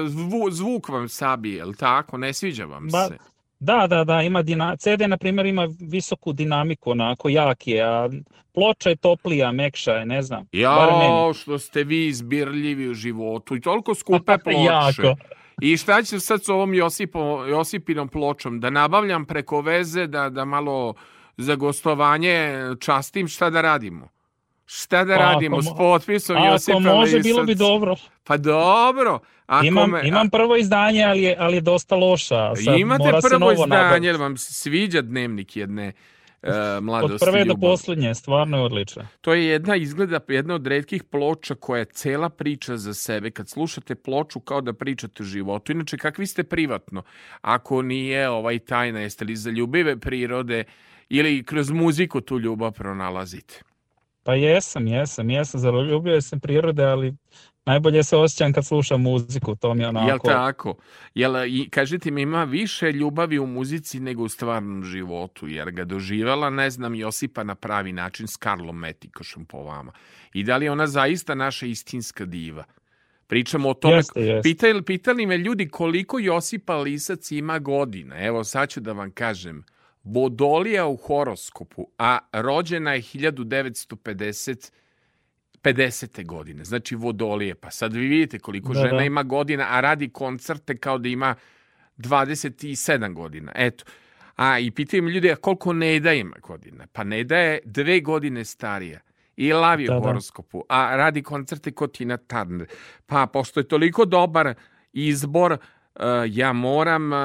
zvu, zvuk vam sabije, jel tako? Ne sviđa vam Ba- se. Da, da, da, ima dina, CD na primjer ima visoku dinamiku, onako jak je, a ploča je toplija, mekša je, ne znam. Jao, što ste vi izbirljivi u životu i toliko skupe ploče. Jako. I šta ću sad s ovom Josipo, Josipinom pločom? Da nabavljam preko veze, da, da malo za gostovanje častim, šta da radimo? Šta da Pa, radimo ako s potpisom Ako Josipa može, Lisac? bilo bi dobro. Pa dobro. Ako imam, me- imam prvo izdanje, ali je, ali je dosta loša. a Sad Imate mora se prvo novo izdanje, jer vam se sviđa dnevnik jedne uh, Od mladosti prve do ljubavi. posljednje, stvarno je odlična. To je jedna izgleda jedna od retkih ploča koja je cela priča za sebe. Kad slušate ploču kao da pričate o životu. Inače, kakvi ste privatno? Ako nije ovaj tajna, jeste li za ljubive prirode ili kroz muziku tu ljubav pronalazite? Pa jesam, jesam, jesam, zaljubio sam prirode, ali najbolje se osjećam kad slušam muziku, to mi je onako... Jel tako? Jel, i, kažite mi, ima više ljubavi u muzici nego u stvarnom životu, jer ga doživjela, ne znam, Josipa na pravi način s Karlom Metikošom po vama. I da li je ona zaista naša istinska diva? Pričamo o tome, Jeste, jeste. pitali, pitali me ljudi koliko Josipa Lisac ima godina. Evo, sad ću da vam kažem. Vodolija u horoskopu, a rođena je 1950 50. godine, znači Vodolije. Pa sad vi vidite koliko Da, žena da. ima godina, a radi koncerte kao da ima 27 godina. Eto. A i pitaju ljudi, a koliko Neda ima godina? Pa Neda je dve godine starija i lavi Da, u da. horoskopu, a radi koncerte kod Tina Turner. Pa pošto je toliko dobar izbor, Uh, ja moram, uh,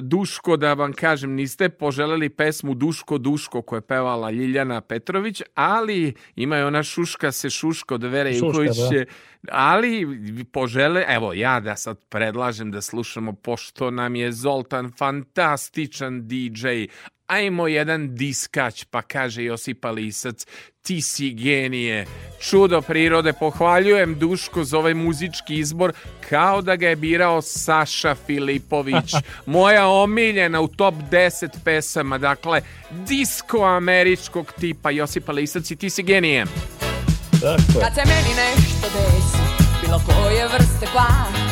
Duško, da vam kažem, niste poželeli pesmu Duško, Duško, koju je pevala Ljiljana Petrović, ali ima je ona Šuška se Šuško od Vere Ivković, da. ali požele, evo ja da sad predlažem da slušamo, pošto nam je Zoltan fantastičan DJ, ajmo jedan diskać, pa kaže Josipa Lisac, ti si genije, čudo prirode, pohvaljujem Duško za ovaj muzički izbor, kao da ga je birao Saša Filipović, moja omiljena u top 10 pesama, dakle, disko američkog tipa Josipa Lisac i ti si genije. Tako je. Kad se meni nešto desi, bilo koje vrste kvar,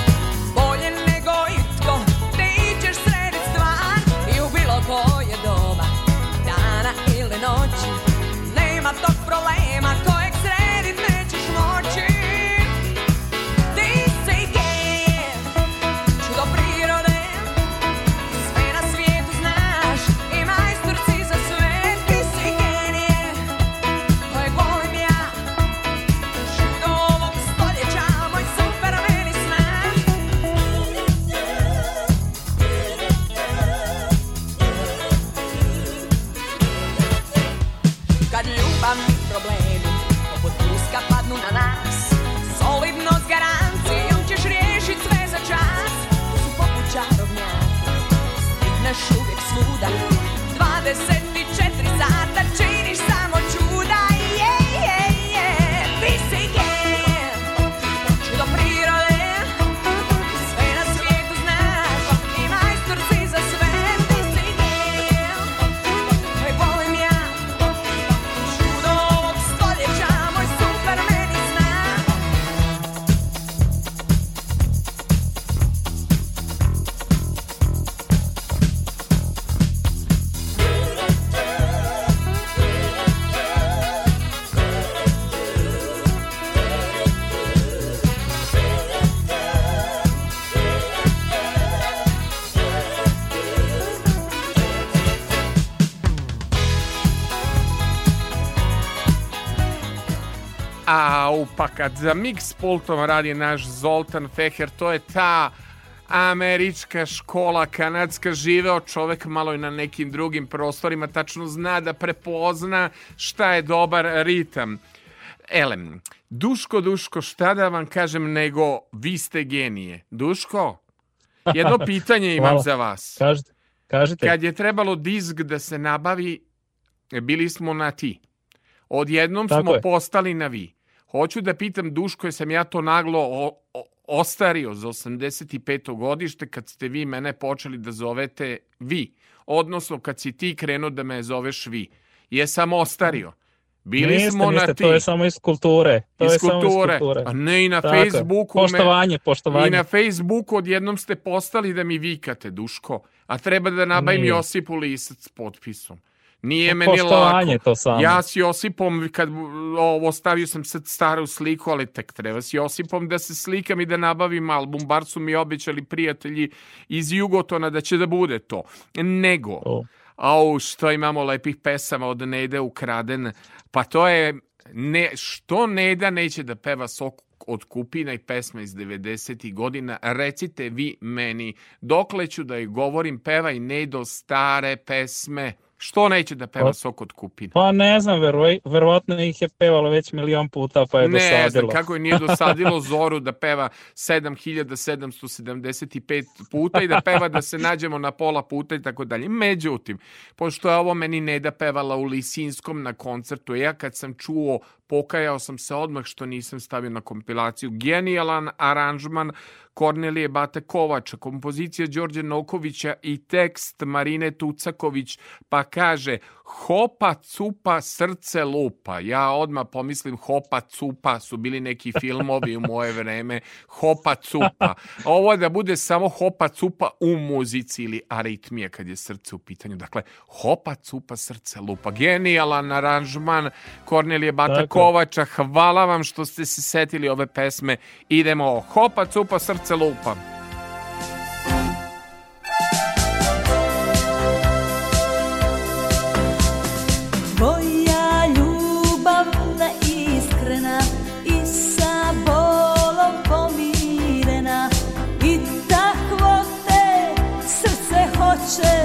pa kad za mix pultom radi naš Zoltan Feher, to je ta američka škola, kanadska, živeo čovek malo i na nekim drugim prostorima, tačno zna da prepozna šta je dobar ritam. Elem, Duško, Duško, šta da vam kažem nego vi ste genije. Duško, jedno pitanje imam Hvala. za vas. Kažete, kažete. Kad je trebalo disk da se nabavi, bili smo na ti. Odjednom Tako smo je. postali na vi. Hoću da pitam Duško, jesam ja to naglo o, o- ostario za 85. godište kad ste vi mene počeli da zovete vi. Odnosno kad si ti krenuo da me zoveš vi. Jesam ostario. Bili niste, smo niste, na ti. to je samo iz kulture. To iz je samo iz kulture. kulture. A ne i na Tako je. Facebooku. me- Poštovanje, poštovanje. I na Facebooku odjednom ste postali da mi vikate, Duško. A treba da nabavim. Josipu lisac s potpisom. Nije Pa meni lako. to samo. Ja s Josipom, kad ovo stavio sam sad staru sliku, ali tek treba s Josipom da se slikam i da nabavim album. Bar su mi obećali prijatelji iz Jugotona da će da bude to. Nego, O. au, što imamo lepih pesama od Nede ukraden. Pa to je, ne, što Neda neće da peva sok od kupina i pesma iz 90. godina, recite vi meni, dokle ću da joj govorim, pevaj Nedo stare pesme, što neće da peva Pa- sok od kupina? Pa ne znam, veroj, verovatno ih je pevalo već milion puta, pa je Ne znam dosadilo. kako je nije dosadilo Zoru da peva 7775 puta i da peva da se nađemo na pola puta i tako dalje. Međutim, pošto je ovo meni Neda pevala u Lisinskom na koncertu, ja kad sam čuo, pokajao sam se odmah što nisam stavio na kompilaciju. Genijalan aranžman Kornelije Bate Kovača, kompozicija Đorđe Nokovića i tekst Marine Tucaković, pa kaže Hopa, cupa, srce lupa. Ja odmah pomislim Hopa, cupa, su bili neki filmovi u moje vreme. Hopa, cupa. Ovo da bude samo Hopa, cupa u muzici ili aritmija kad je srce u pitanju. Dakle, Hopa, cupa, srce lupa. Genijalan aranžman Kornelije Bata. Kovača. Hvala vam što ste se setili ove pesme. Idemo. Hopa, cupa, srce lupa. Hoće,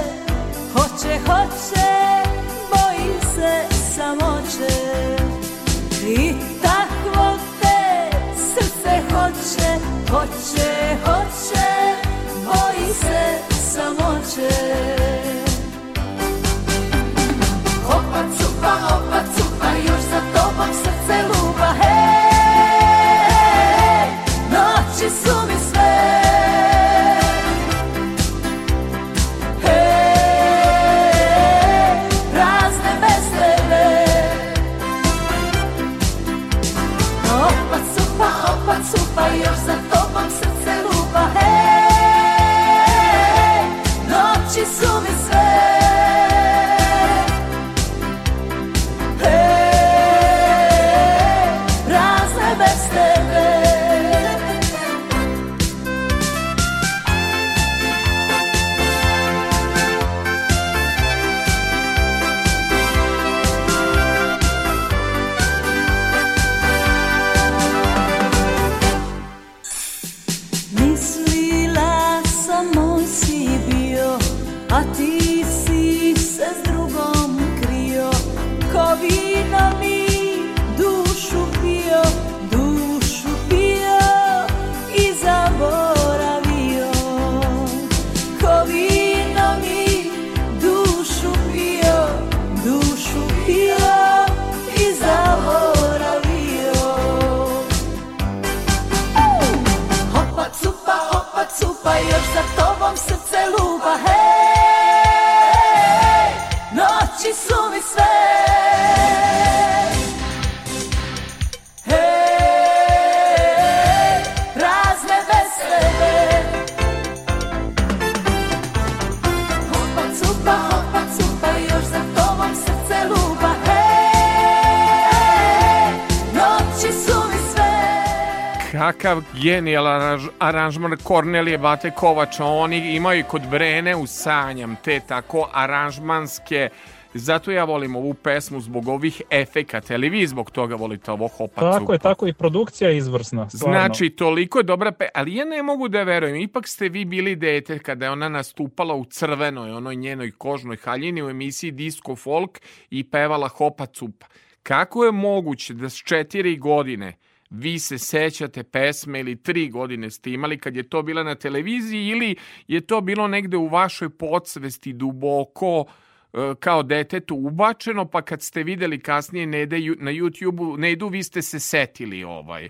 Kakav genijalan aranž- aranžman Kornelije Bate Kovača. Oni imaju kod Brene u sanjam te tako aranžmanske Zato ja volim ovu pesmu zbog ovih efekata. Ali vi zbog toga volite ovo hopa Tako cupa? je, tako i produkcija je izvrsna. stvarno. Znači, toliko je dobra pe... Ali ja ne mogu da verujem. Ipak ste vi bili dete kada je ona nastupala u crvenoj, onoj njenoj kožnoj haljini u emisiji Disco Folk i pevala Hopa Cupa. Kako je moguće da s četiri godine vi se sećate pesme ili tri godine ste imali kad je to bila na televiziji ili je to bilo negde u vašoj podsvesti duboko e, kao detetu ubačeno, pa kad ste videli kasnije Nede ju- na YouTube-u, Nedu, vi ste se setili ovaj,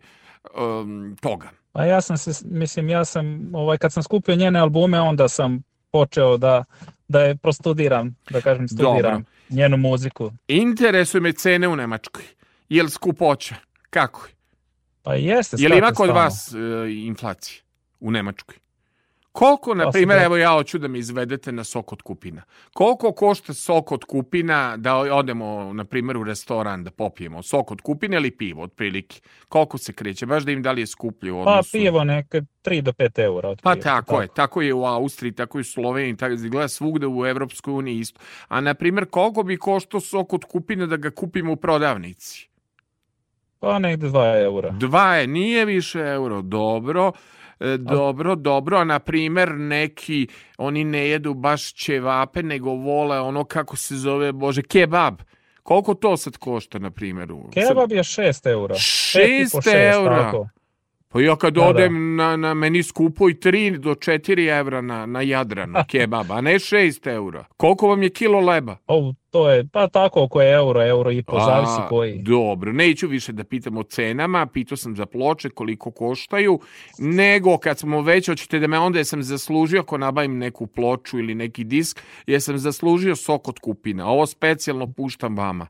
um, toga. Pa ja sam se, mislim, ja sam, ovaj, kad sam skupio njene albume, onda sam počeo da, da je prostudiram, da kažem, studiram Dobro. njenu muziku. Interesuje me cene u Nemačkoj. Je li skupoća? Kako je? Pa jeste, Je li ima kod vas e, inflacije u Nemačkoj? Koliko, na Pa primjer, sad- evo ja hoću da me izvedete na sok od kupina. Koliko košta sok od kupina da odemo, na primjer, u restoran da popijemo? Sok od kupina ili pivo, otprilike? Koliko se kreće? Baš da im da li je skuplje u Pa odnosu? pivo neke 3 do 5 eura. Pa otprilike, tako, je, tako je u Austriji, tako je u Sloveniji, tako izgleda svugde u Evropskoj uniji isto. A na primjer, koliko bi koštao sok od kupine da ga kupimo u prodavnici? Pa negde 2 eura. Dva je, nije više euro, dobro. E, dobro, dobro, a na primjer neki, oni ne jedu baš ćevape, nego vole ono kako se zove, bože, kebab. Koliko to sad košta, na primjer? Kebab je 6 eura. Pet i po Šest šest, eura? tako. Pa ja kad Da, da. odem na, na meni skupo i 3 do 4 evra na, na Jadranu kebab, a ne 6 eura. Koliko vam je kilo leba? O, to je, pa tako oko je euro, euro i po, zavisi koji. Dobro, neću više da pitam o cenama, pitao sam za ploče koliko koštaju, nego kad smo već, hoćete da me onda jesam zaslužio ako nabavim neku ploču ili neki disk, jesam zaslužio sok od kupina. Ovo specijalno puštam vama.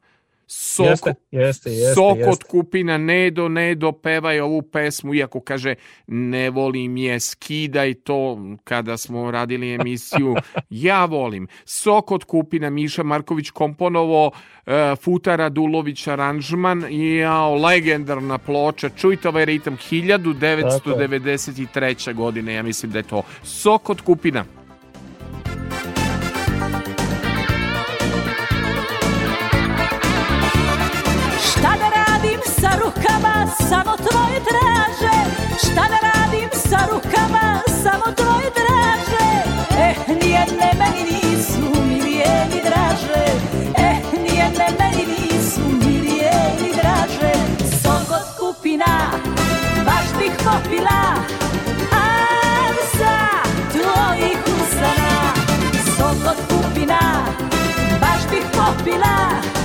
Sok, Jeste, jeste, jeste, sok jeste. od kupina, Nedo, Nedo, pevaj ovu pesmu, iako kaže ne volim je, skidaj to kada smo radili emisiju. ja volim. Sok od kupina, Miša Marković komponovo, e, Futa Radulović aranžman jao, legendarna ploča. Čujte ovaj ritam, 1993. godine, ja mislim da je to. Sok od kupina. sa rukama samo tvoje traže. Šta da radim sa rukama samo tvoje traže. Eh, nijedne meni nisu milije ni draže. Eh, nijedne meni nisu milije ni draže. Sok od kupina, baš bih popila. A sa tvojih usana Sok od kupina, baš bih popila.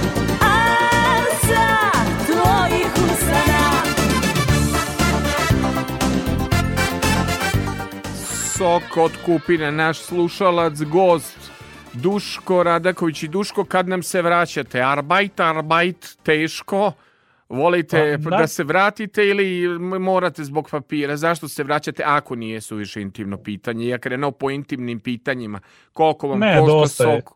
Sok od kupine, naš slušalac, gost, Duško Radaković i Duško, kad nam se vraćate? Arbajt, arbajt, teško, volite Pa, da. da. se vratite ili morate zbog papira? Zašto se vraćate ako nije suviše intimno pitanje? Ja krenuo po intimnim pitanjima. Koliko vam Ne, košta dosta je. sok?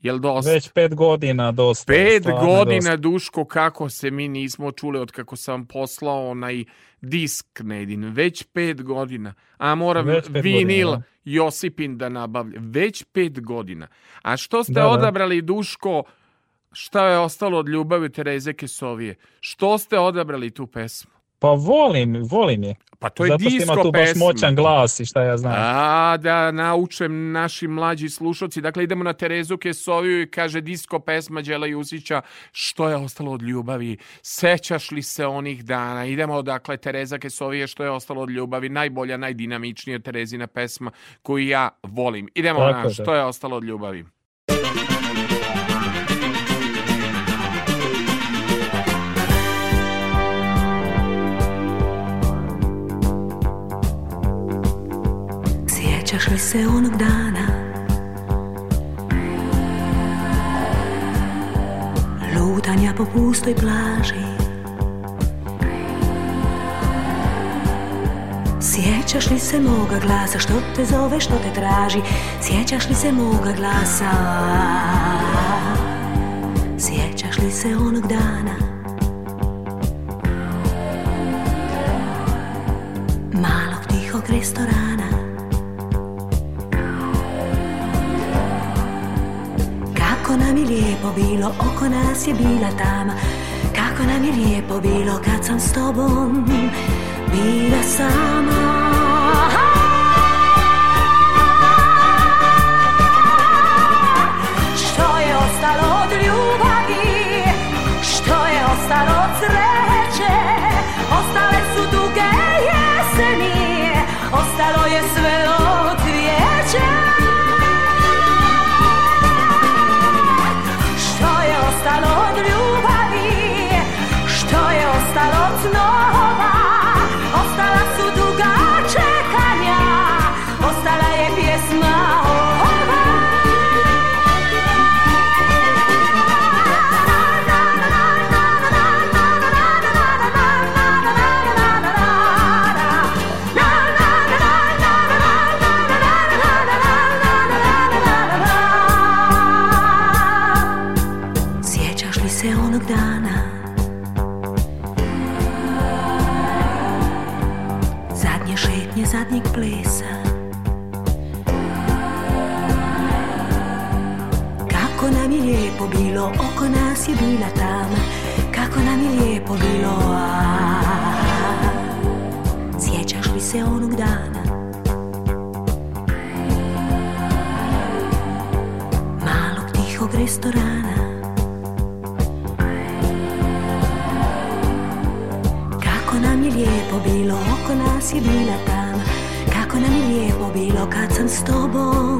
Jel dosta? Već pet godina dosta. je, Pet godina, dosta. Duško, kako se mi nismo čuli od kako sam poslao onaj disk Nedin. Već pet godina. A moram vinil godina, Josipin da nabavlja. Već pet godina. A što ste Da, da. odabrali, Duško, šta je ostalo od ljubavi Tereze Kesovije? Što ste odabrali tu pesmu? Pa volim, volim je. Pa to je Zato što disco ima tu baš pesma. moćan glas i šta ja znam. A, da naučem naši mlađi slušalci. Dakle, idemo na Terezu Kesoviju i kaže disko pesma Đela Jusića što je ostalo od ljubavi. Sećaš li se onih dana? Idemo, dakle, Tereza Kesovije što je ostalo od ljubavi. Najbolja, najdinamičnija Terezina pesma koju ja volim. Idemo Tako na je, što da. je ostalo od ljubavi. Sjećaš li se onog dana. Lutanja po pustoj plaži. Sjećaš li se moga glasa što te zove, što te traži? Sjećaš li se moga glasa? Sjećaš li se onog dana? Malog tihog restorana nam je lijepo bilo, oko nas je bila tama Kako nam je lijepo bilo kad sam s tobom bila sama. Što je ostalo od ljubavi, što je ostalo od sreće? Ostale su duge jeseni, ostalo je sve je bila tama Kako nam je lijepo bilo kad sam s tobom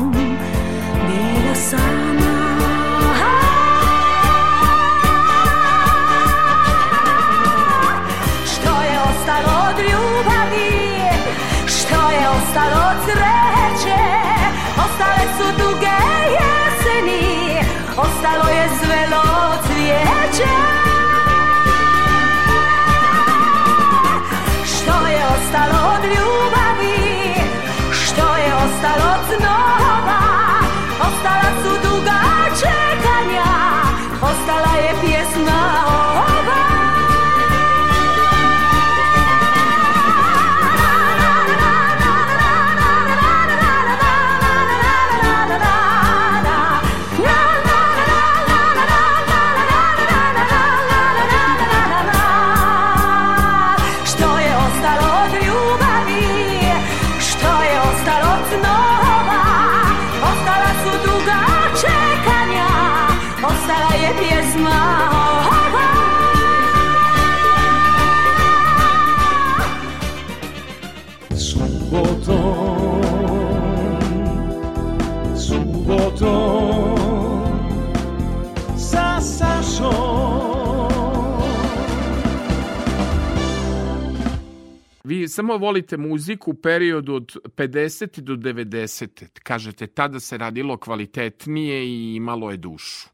samo volite muziku u periodu od 50. do 90. Kažete, tada se radilo kvalitetnije i imalo je dušu.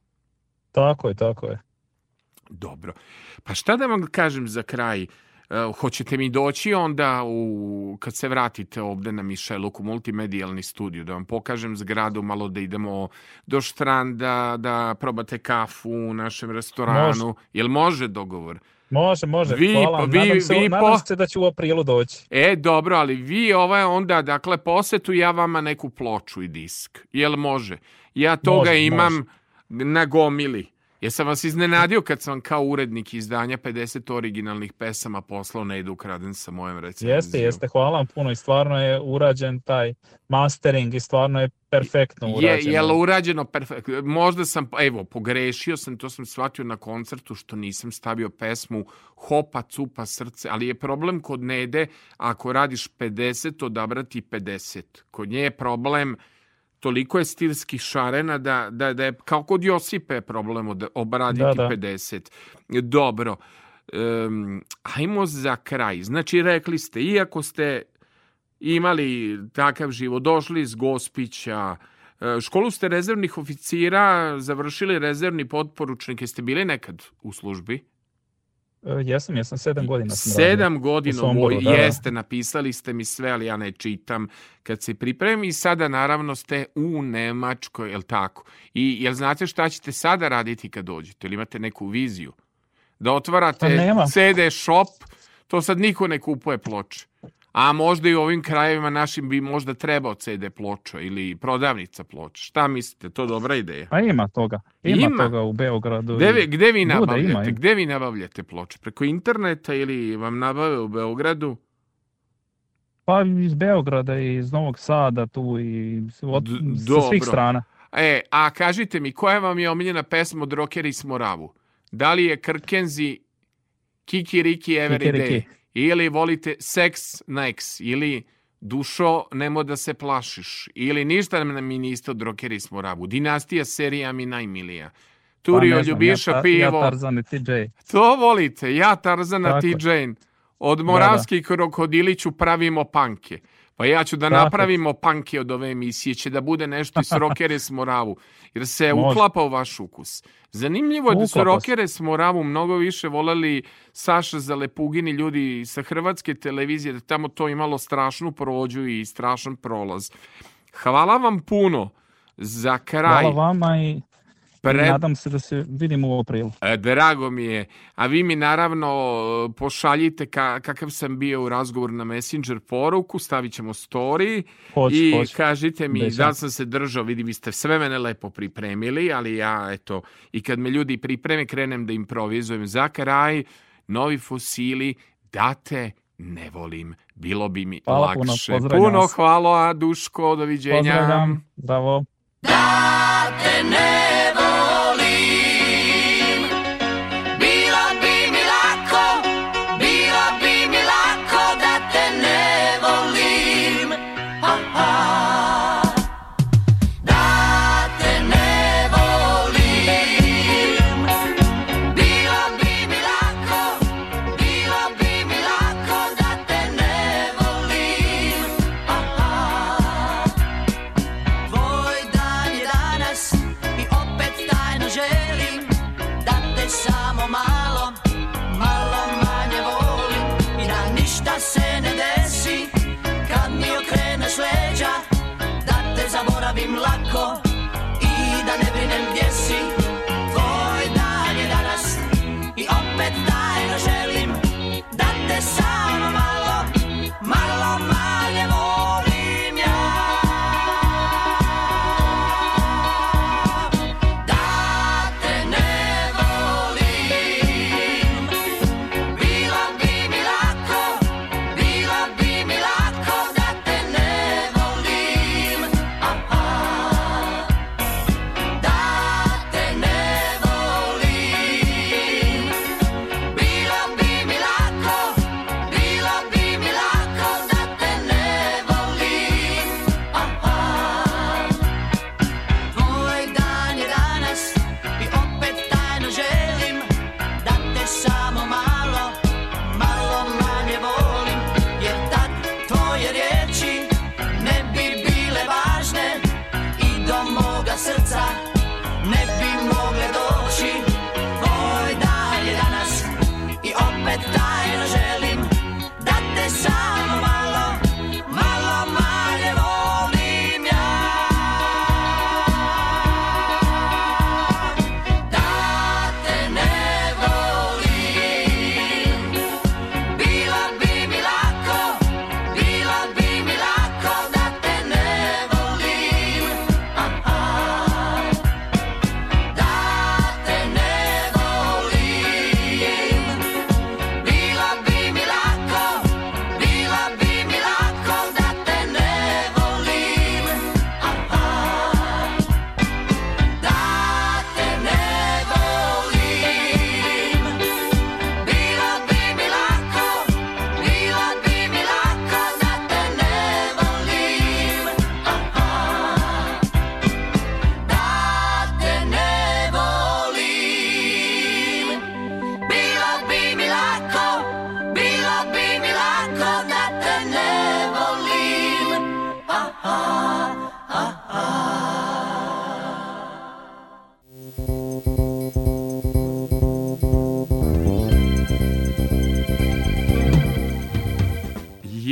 Tako je, tako je. Dobro. Pa šta da vam kažem za kraj? E, hoćete mi doći onda u, kad se vratite ovde na Mišeluk u multimedijalni studio, da vam pokažem zgradu, malo da idemo do štranda, da probate kafu u našem restoranu. Može. Jel može dogovor? Može, može. Vi- Hvala. vi- nadam, se, vi nadam po- se da ću u aprilu doći. E, dobro, ali vi ovaj onda, dakle, posetu ja vama neku ploču i disk. Jel može? Ja toga Može, imam na gomili. Jesam vas iznenadio kad sam kao urednik izdanja 50 originalnih pesama poslao na Edu Kraden sa mojom recenzijom? Jeste, jeste, hvala vam puno i stvarno je urađen taj mastering i stvarno je perfektno Je, urađeno. je li urađeno perfektno? Možda sam, evo, pogrešio sam, to sam shvatio na koncertu što nisam stavio pesmu Hopa, cupa, srce, ali je problem kod Nede, ako radiš 50, odabrati 50. Kod nje je problem, toliko je stilski šarena da, da, da je, kao kod Josipe problem od, obraditi Da, da. 50. Dobro, um, ajmo za kraj. Znači, rekli ste, iako ste imali takav život, došli iz Gospića, e, školu ste rezervnih oficira, završili rezervni potporučnik, jeste bili nekad u službi? E, jesam, jesam, sedam godina sam radio. Sedam U godina Somboru, da, da. jeste, napisali ste mi sve, ali ja ne čitam kad se pripremi i sada naravno ste u Nemačkoj, jel tako? I jel znate šta ćete sada raditi kad dođete? Ili imate neku viziju? Da otvarate Pa. CD shop, to sad niko ne kupuje ploče. A možda i u ovim krajevima našim bi možda trebao CD ploča ili prodavnica ploča. Šta mislite, to dobra ideja? Pa ima toga. Ima, Ima? toga u Beogradu. Gde i- gde vi nabavljate? ima, ima. Gde vi nabavljate ploče? Preko interneta ili vam nabave u Beogradu? Pa iz Beograda i iz Novog Sada tu i od, D- sa svih dobro. strana. E, a kažite mi, koja vam je omiljena pesma od Rockeri Moravu? Da li je Krkenzi Kiki Riki Every Kikiriki. Ili volite Sex Next? Ili Dušo, nemo da se plašiš? Ili ništa nam mi niste od Rockeri s Moravu? Dinastija serija mi najmilija. Turio, Pa ne znam, Ljubiša, ja, ta- pivo. Ja Tarzan i TJ. To volite, ja Tarzana, Tako ti je. Jane. Od Moravskih krokodiliću pravimo panke. Pa ja ću da napravimo panke od ove emisije, će da bude nešto iz Rokere s Moravu, jer se Može. uklapa u vaš ukus. Zanimljivo je da su. Rokere s Moravu mnogo više voleli Saša Zalepugini ljudi sa hrvatske televizije, da tamo to imalo strašnu prođu i strašan prolaz. Hvala vam puno za kraj. Hvala vama i, i Pred- nadam se da se vidimo u aprilu. E, Drago mi je. A vi mi naravno pošaljite ka, kakav sam bio u razgovor na Messenger poruku, stavit ćemo story Hoću, i hoću. kažite mi Obećam. da sam se držao, vidi vi ste sve mene lepo pripremili, ali ja eto, i kad me ljudi pripreme krenem da improvizujem za kraj, novi fosili, date ne volim, bilo bi mi Hvala puno, lakše. puno vas. hvala, Duško, doviđenja. Pozdravljam, bravo. te ne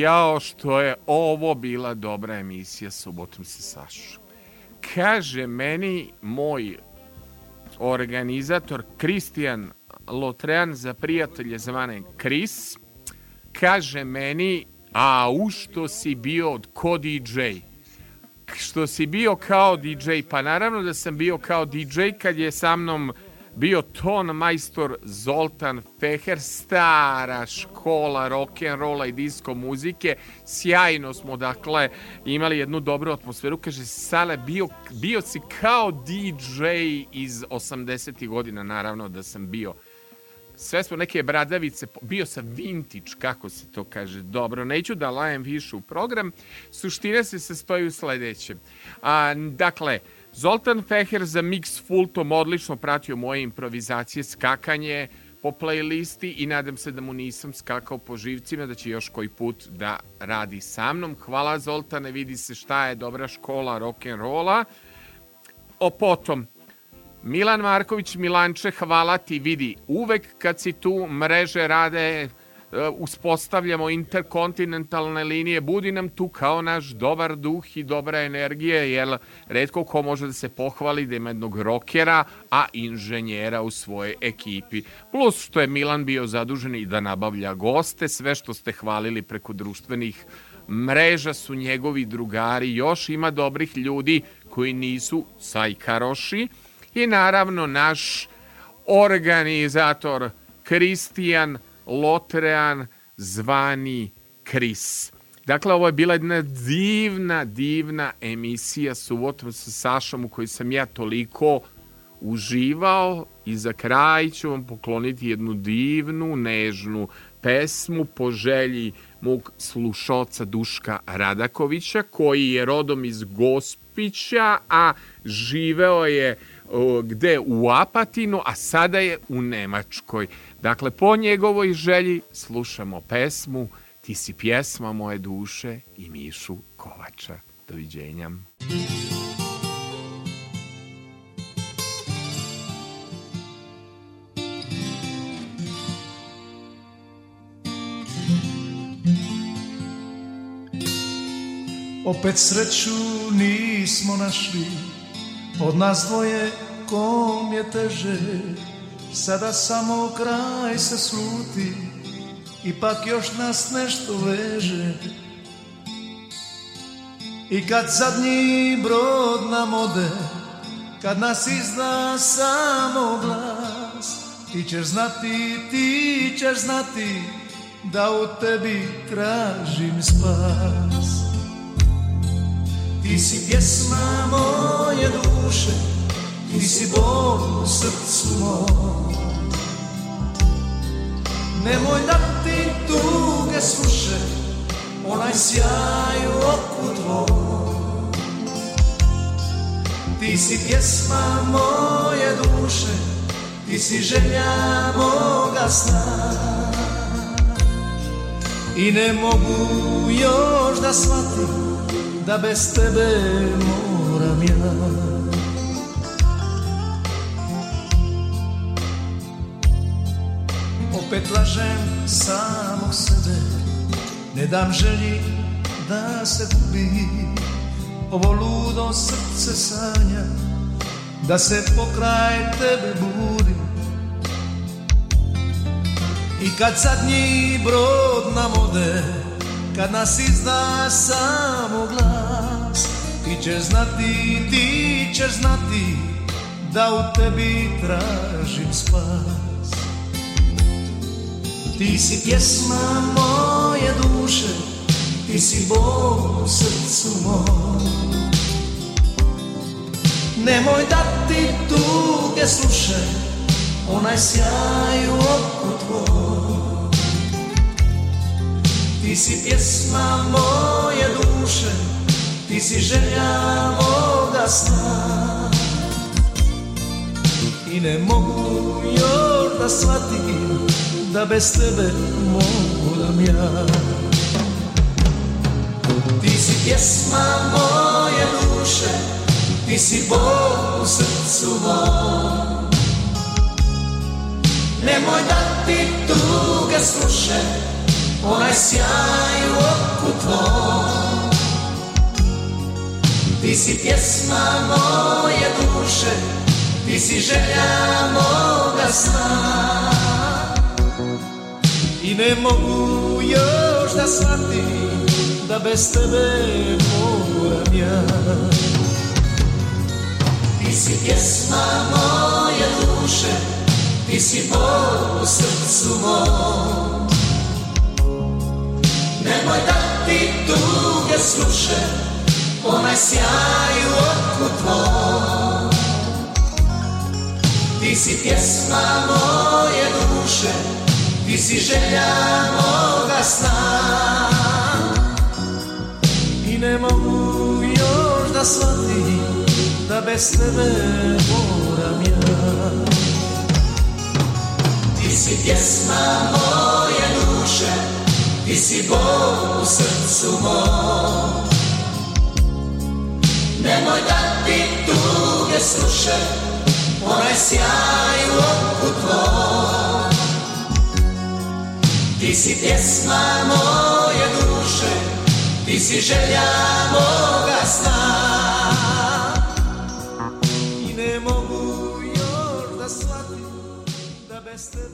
jao što je ovo bila dobra emisija subotom sa Sašom. Kaže meni moj organizator Kristijan Lotrean za prijatelje zvane Kris, kaže meni, a u što si bio ko DJ? Što si bio kao DJ? Pa naravno da sam bio kao DJ kad je sa mnom bio ton majstor Zoltan Feher, stara škola rock'n'rolla i disko muzike. Sjajno smo, dakle, imali jednu dobru atmosferu. Kaže, Sale, bio, bio si kao DJ iz 80. godina, naravno da sam bio. Sve smo neke bradavice, bio sam vintage, kako se to kaže. Dobro, neću da lajem više u program. Suština se sastoji u sledećem. A, dakle, Zoltan Feher za Mix Fultom odlično pratio moje improvizacije, skakanje po playlisti i nadam se da mu nisam skakao po živcima, da će još koji put da radi sa mnom. Hvala Zoltane, vidi se šta je dobra škola rock'n'rolla. O potom, Milan Marković, Milanče, hvala ti, vidi, uvek kad si tu, mreže rade, uspostavljamo interkontinentalne linije, budi nam tu kao naš dobar duh i dobra energija, jer redko ko može da se pohvali da ima jednog rokera, a inženjera u svojoj ekipi. Plus što je Milan bio zadužen i da nabavlja goste, sve što ste hvalili preko društvenih mreža su njegovi drugari, još ima dobrih ljudi koji nisu sajkaroši. I naravno naš organizator Kristijan Lotrean zvani Kris. Dakle, ovo je bila jedna divna, divna emisija subotom sa Sašom u kojoj sam ja toliko uživao i za kraj ću vam pokloniti jednu divnu, nežnu pesmu po želji mog slušoca Duška Radakovića, koji je rodom iz Gospića, a živeo je gde u Apatinu, a sada je u Nemačkoj. Dakle, po njegovoj želji slušamo pesmu Ti si pjesma moje duše i Mišu Kovača. Doviđenja. Opet sreću nismo našli Od nas dvoje kom je teže Sada samo kraj se sluti Ipak još nas nešto veže. I kad zadnji brod nam ode Kad nas izda samo glas Ti ćeš znati, ti ćeš znati Da u tebi tražim spas. Ti si pjesma moje duše Ti si bol u srcu mom. Nemoj da ti tuge sluše Onaj sjaj u oku tvoj Ti si pjesma moje duše Ti si želja moga sna. I ne mogu još da shvatim da bez tebe moram ja Opet lažem samog sebe. Ne dam želji da se gubi. Ovo ludo srce sanja Da se pokraj tebe budi I kad zadnji brod nam ode kad nas izda samo glas Ti ćeš znati, ti ćeš znati Da u tebi tražim spas Ti si pjesma moje duše Ti si Bog u srcu mom. Nemoj da ti tuge sluše Onaj sjaj u oku tvoj. Ti si pjesma moje duše, ti si želja moga sna. I ne mogu još da shvatim da bez tebe mogu da ja Ti si pjesma moje duše, ti si Bog u srcu mom Nemoj da ti tuge sluše onaj sjaj u oku tvom. Ti si pjesma moje duše, ti si želja moga sna. Ne mogu još da shvatim da bez tebe moram ja. Ti si pjesma moje duše, ti si bol u srcu mom. Nemoj da ti tuge sluše, onaj sjaj u oku tvom. Ti si pjesma moje duše, ti si želja moga sna. I ne mogu još da shvatim da bez tebe moram ja. Ti si pjesma moje duše, ti si bol u srcu mom. Nemoj da ti tuge sluše, onaj sjaj u oku tvom. Ti si pjesma moje duše, ti si želja moga sna. I ne mogu još da shvatim da bez tebe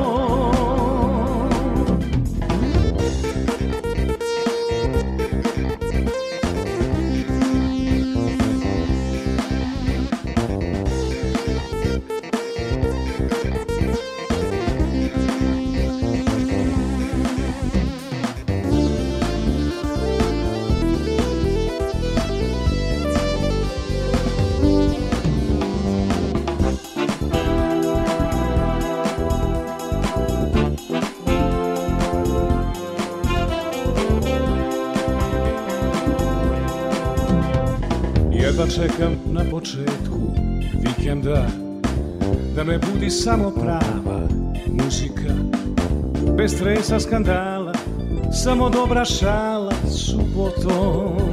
početku vikenda. Da me budi samo prava muzika Bez stresa skandala Samo dobra šala subotom